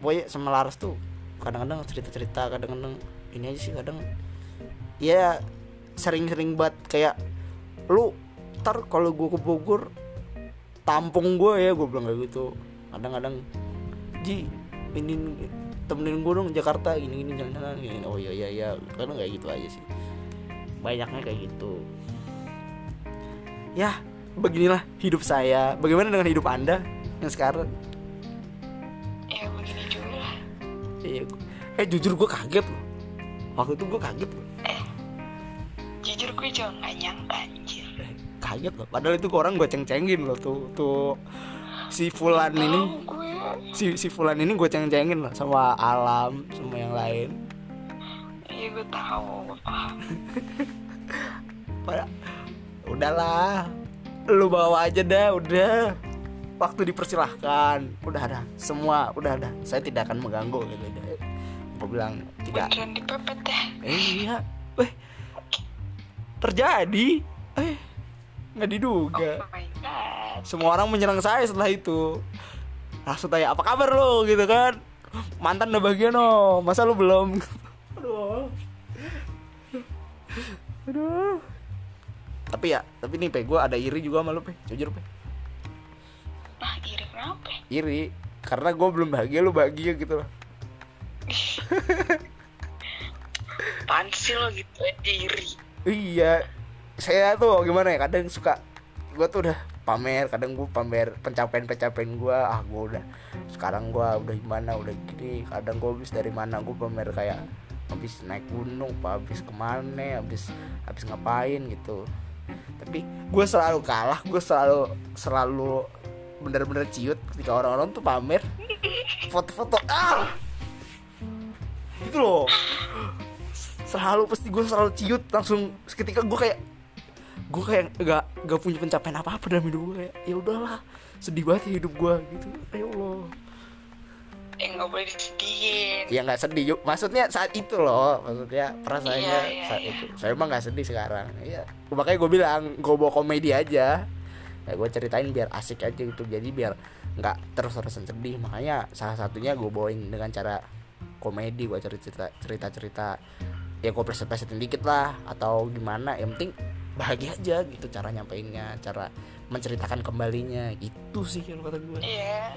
Pokoknya sama Laras tuh kadang-kadang cerita-cerita kadang-kadang ini aja sih kadang ya sering-sering banget kayak lu ntar kalau gue ke Bogor tampung gue ya gue bilang kayak gitu. Kadang-kadang ji ini temenin gue dong Jakarta gini gini jalan-jalan gini oh iya iya iya. Kadang kayak gitu aja sih. Banyaknya kayak gitu. Ya beginilah hidup saya. Bagaimana dengan hidup anda yang sekarang? Ya begini juga lah. Iya, eh jujur gue kaget loh. Waktu itu gue kaget loh. eh jujur gue juga nggak nyangka anjir. Eh, kaget loh. Padahal itu orang gue ceng-cengin loh tuh tuh si Fulan ini. Tahu gue si si Fulan ini gue ceng-cengin loh sama alam sama yang lain. iya gue tahu gue paham. Pada udahlah lu bawa aja dah udah. Waktu dipersilahkan. Udah ada semua udah ada saya tidak akan mengganggu gitu. Deh gue bilang tidak. Dipepet ya. Eh, iya, weh. Terjadi, eh nggak diduga. oh Semua orang menyerang saya setelah itu. Langsung tanya apa kabar lo gitu kan? Mantan udah bagian no, masa lu belum? Aduh, aduh. Tapi ya, tapi nih pe, gue ada iri juga sama lu pe, jujur pe. nah iri kenapa? Iri, karena gue belum bahagia, lu bahagia gitu loh. Lo gitu aja iri Iya, saya tuh gimana ya kadang suka gue tuh udah pamer, kadang gue pamer pencapaian-pencapaian gue, ah gue udah sekarang gue udah gimana, udah gini, kadang gue habis dari mana gue pamer kayak habis naik gunung, apa habis ke mana, habis habis ngapain gitu. Tapi gue selalu kalah, gue selalu selalu bener-bener ciut ketika orang-orang tuh pamer foto-foto. Ah! Gitu loh. Selalu pasti gue selalu ciut langsung seketika gue kayak gue kayak gak gak punya pencapaian apa apa dalam hidup gue ya udahlah sedih banget ya hidup gue gitu. Ayo eh nggak boleh disedihin ya nggak sedih. Yuk maksudnya saat itu loh. Maksudnya perasaannya Iya, iya, saat iya. itu. Saya emang nggak sedih sekarang. Iya. Makanya gue bilang gue bawa komedi aja. Ya gue ceritain biar asik aja gitu. Jadi biar nggak terus terusan sedih. Makanya salah satunya gue bawain dengan cara komedi. Gue cerita cerita cerita ya gue preset presetin dikit lah. Atau gimana. Yang penting bahagia aja gitu cara nyampeinnya. Cara menceritakan kembalinya. Itu sih kalau kata gue iya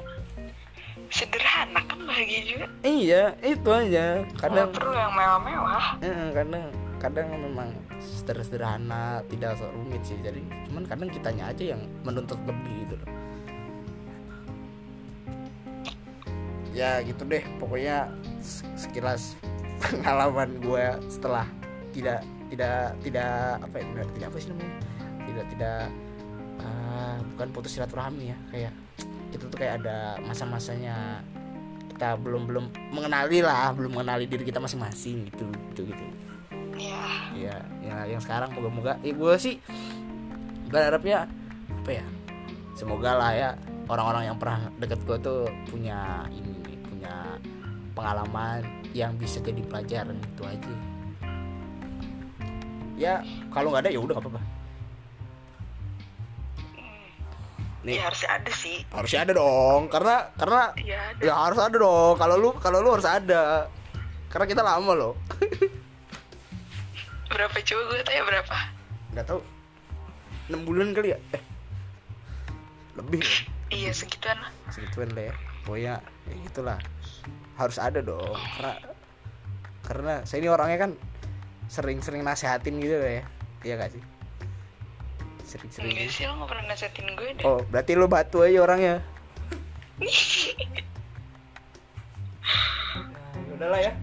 sederhana kan bahagia juga. Iya itu aja. Kadang nggak perlu yang mewah-mewah. Eh, kadang kadang memang seder- sederhana tidak rumit sih. Jadi cuman kadang kitanya aja yang menuntut lebih gitu loh. Ya gitu deh. Pokoknya sekilas pengalaman gue setelah tidak tidak tidak apa ya tidak, tidak apa sih namanya? Tidak tidak ah, bukan putus silaturahmi ya kayak kita tuh kayak ada masa-masanya. Kita belum belum mengenali lah belum mengenali diri kita masing-masing gitu gitu gitu. Ya ya ya yang sekarang moga-moga ya gue sih berharapnya apa ya semoga lah ya orang-orang yang pernah deket gue tuh punya ini punya pengalaman yang bisa jadi pelajaran itu aja. Ya kalau nggak ada ya udah apa-apa Nih. ya harus ada sih. Harusnya ada dong karena karena ya ada. ya harus ada dong. Kalau lu kalau lu harus ada. Karena kita lama loh. Berapa coba gue tanya berapa? Nggak tahu. Enam bulan kali ya? Eh. Lebih ya iya segituan lah. Segituan ya pokoknya ya gitulah. Harus ada dong. Karena karena saya ini orangnya kan sering-sering nasehatin gitu ya. Iya gak sih sering-sering enggak sih lo gak pernah nasehatin gue deh. Oh berarti lu batu aja orangnya. Ya udahlah ya.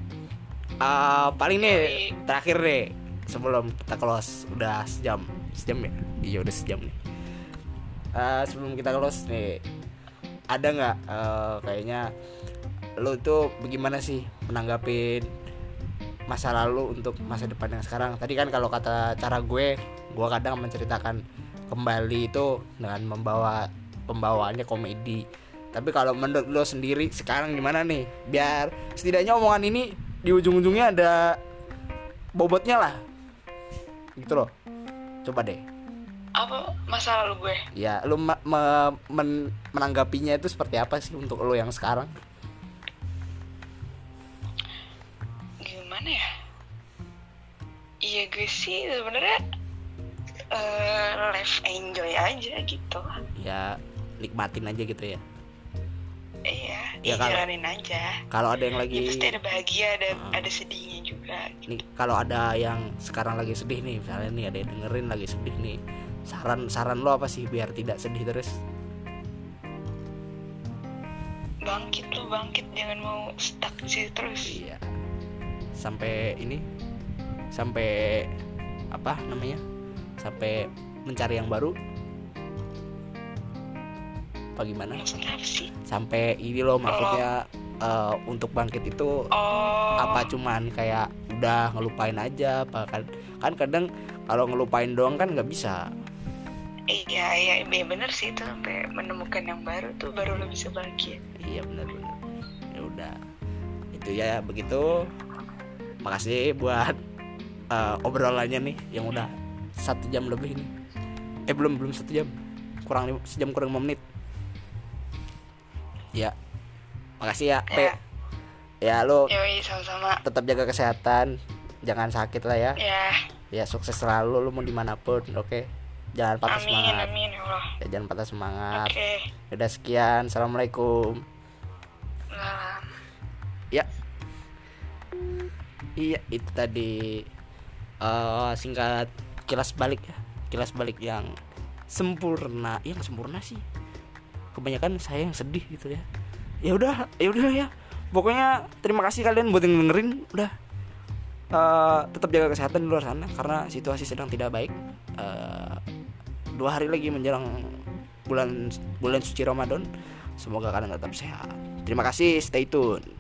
Ah, paling nih terakhir deh sebelum kita close udah sejam. Sejam ya? Iya udah sejam nih. Ah, sebelum kita close nih ada nggak eh, kayaknya lo tuh bagaimana sih menanggapin masa lalu untuk masa depan yang sekarang? Tadi kan kalau kata cara gue gue kadang menceritakan kembali itu dengan membawa pembawaannya komedi. Tapi kalau menurut lo sendiri sekarang gimana nih? Biar setidaknya omongan ini di ujung-ujungnya ada bobotnya lah. Gitu loh. Coba deh. Apa masa lalu gue? Ya lo me- men- menanggapinya itu seperti apa sih untuk lo yang sekarang? Gimana ya? Iya gue sih sebenarnya eh live enjoy aja gitu. Ya nikmatin aja gitu ya. Iya Ya, kalau- aja. kalau ada yang ya lagi pasti ada bahagia ada Hmm. ada sedihnya juga nih kalau ada yang sekarang lagi sedih nih misalnya nih ada yang dengerin lagi sedih nih saran saran lo apa sih biar tidak sedih terus? Bangkit lu bangkit jangan mau stuck situ terus. Iya. Sampai ini sampai apa namanya sampai mencari yang baru? Apa gimana? Sampai ini loh maksudnya eh, untuk bangkit itu oh. apa cuman kayak udah ngelupain aja? Apa kan kan kadang kalau ngelupain doang kan nggak bisa. Iya iya iya bener sih itu sampai menemukan yang baru tuh baru lo bisa bahagia iya benar benar ya udah. Itu ya begitu. Makasih buat eh, obrolannya nih yang udah satu jam lebih nih eh belum belum satu jam. Kurang lim- sejam kurang lima menit. Ya. Makasih ya ya. Ya lo yoi sama-sama. tetap jaga kesehatan. Jangan sakit lah ya. Ya. Ya sukses selalu lu mau di mana pun oke? Jangan patah amin semangat. amin ya Allah. Ya, jangan patah semangat. Oke. Udah sekian assalamualaikum. Salam. ya. Iya itu tadi. Eh singkat kilas balik ya. Kilas balik yang sempurna. Yang sempurna sih. Kebanyakan saya yang sedih gitu ya. Ya udah ya udah ya. Pokoknya terima kasih kalian buat yang dengerin. Udah. Eh, tetap jaga kesehatan di luar sana karena situasi sedang tidak baik. Eh, dua hari lagi menjelang bulan bulan suci Ramadan. Semoga kalian tetap sehat. Terima kasih. Stay tune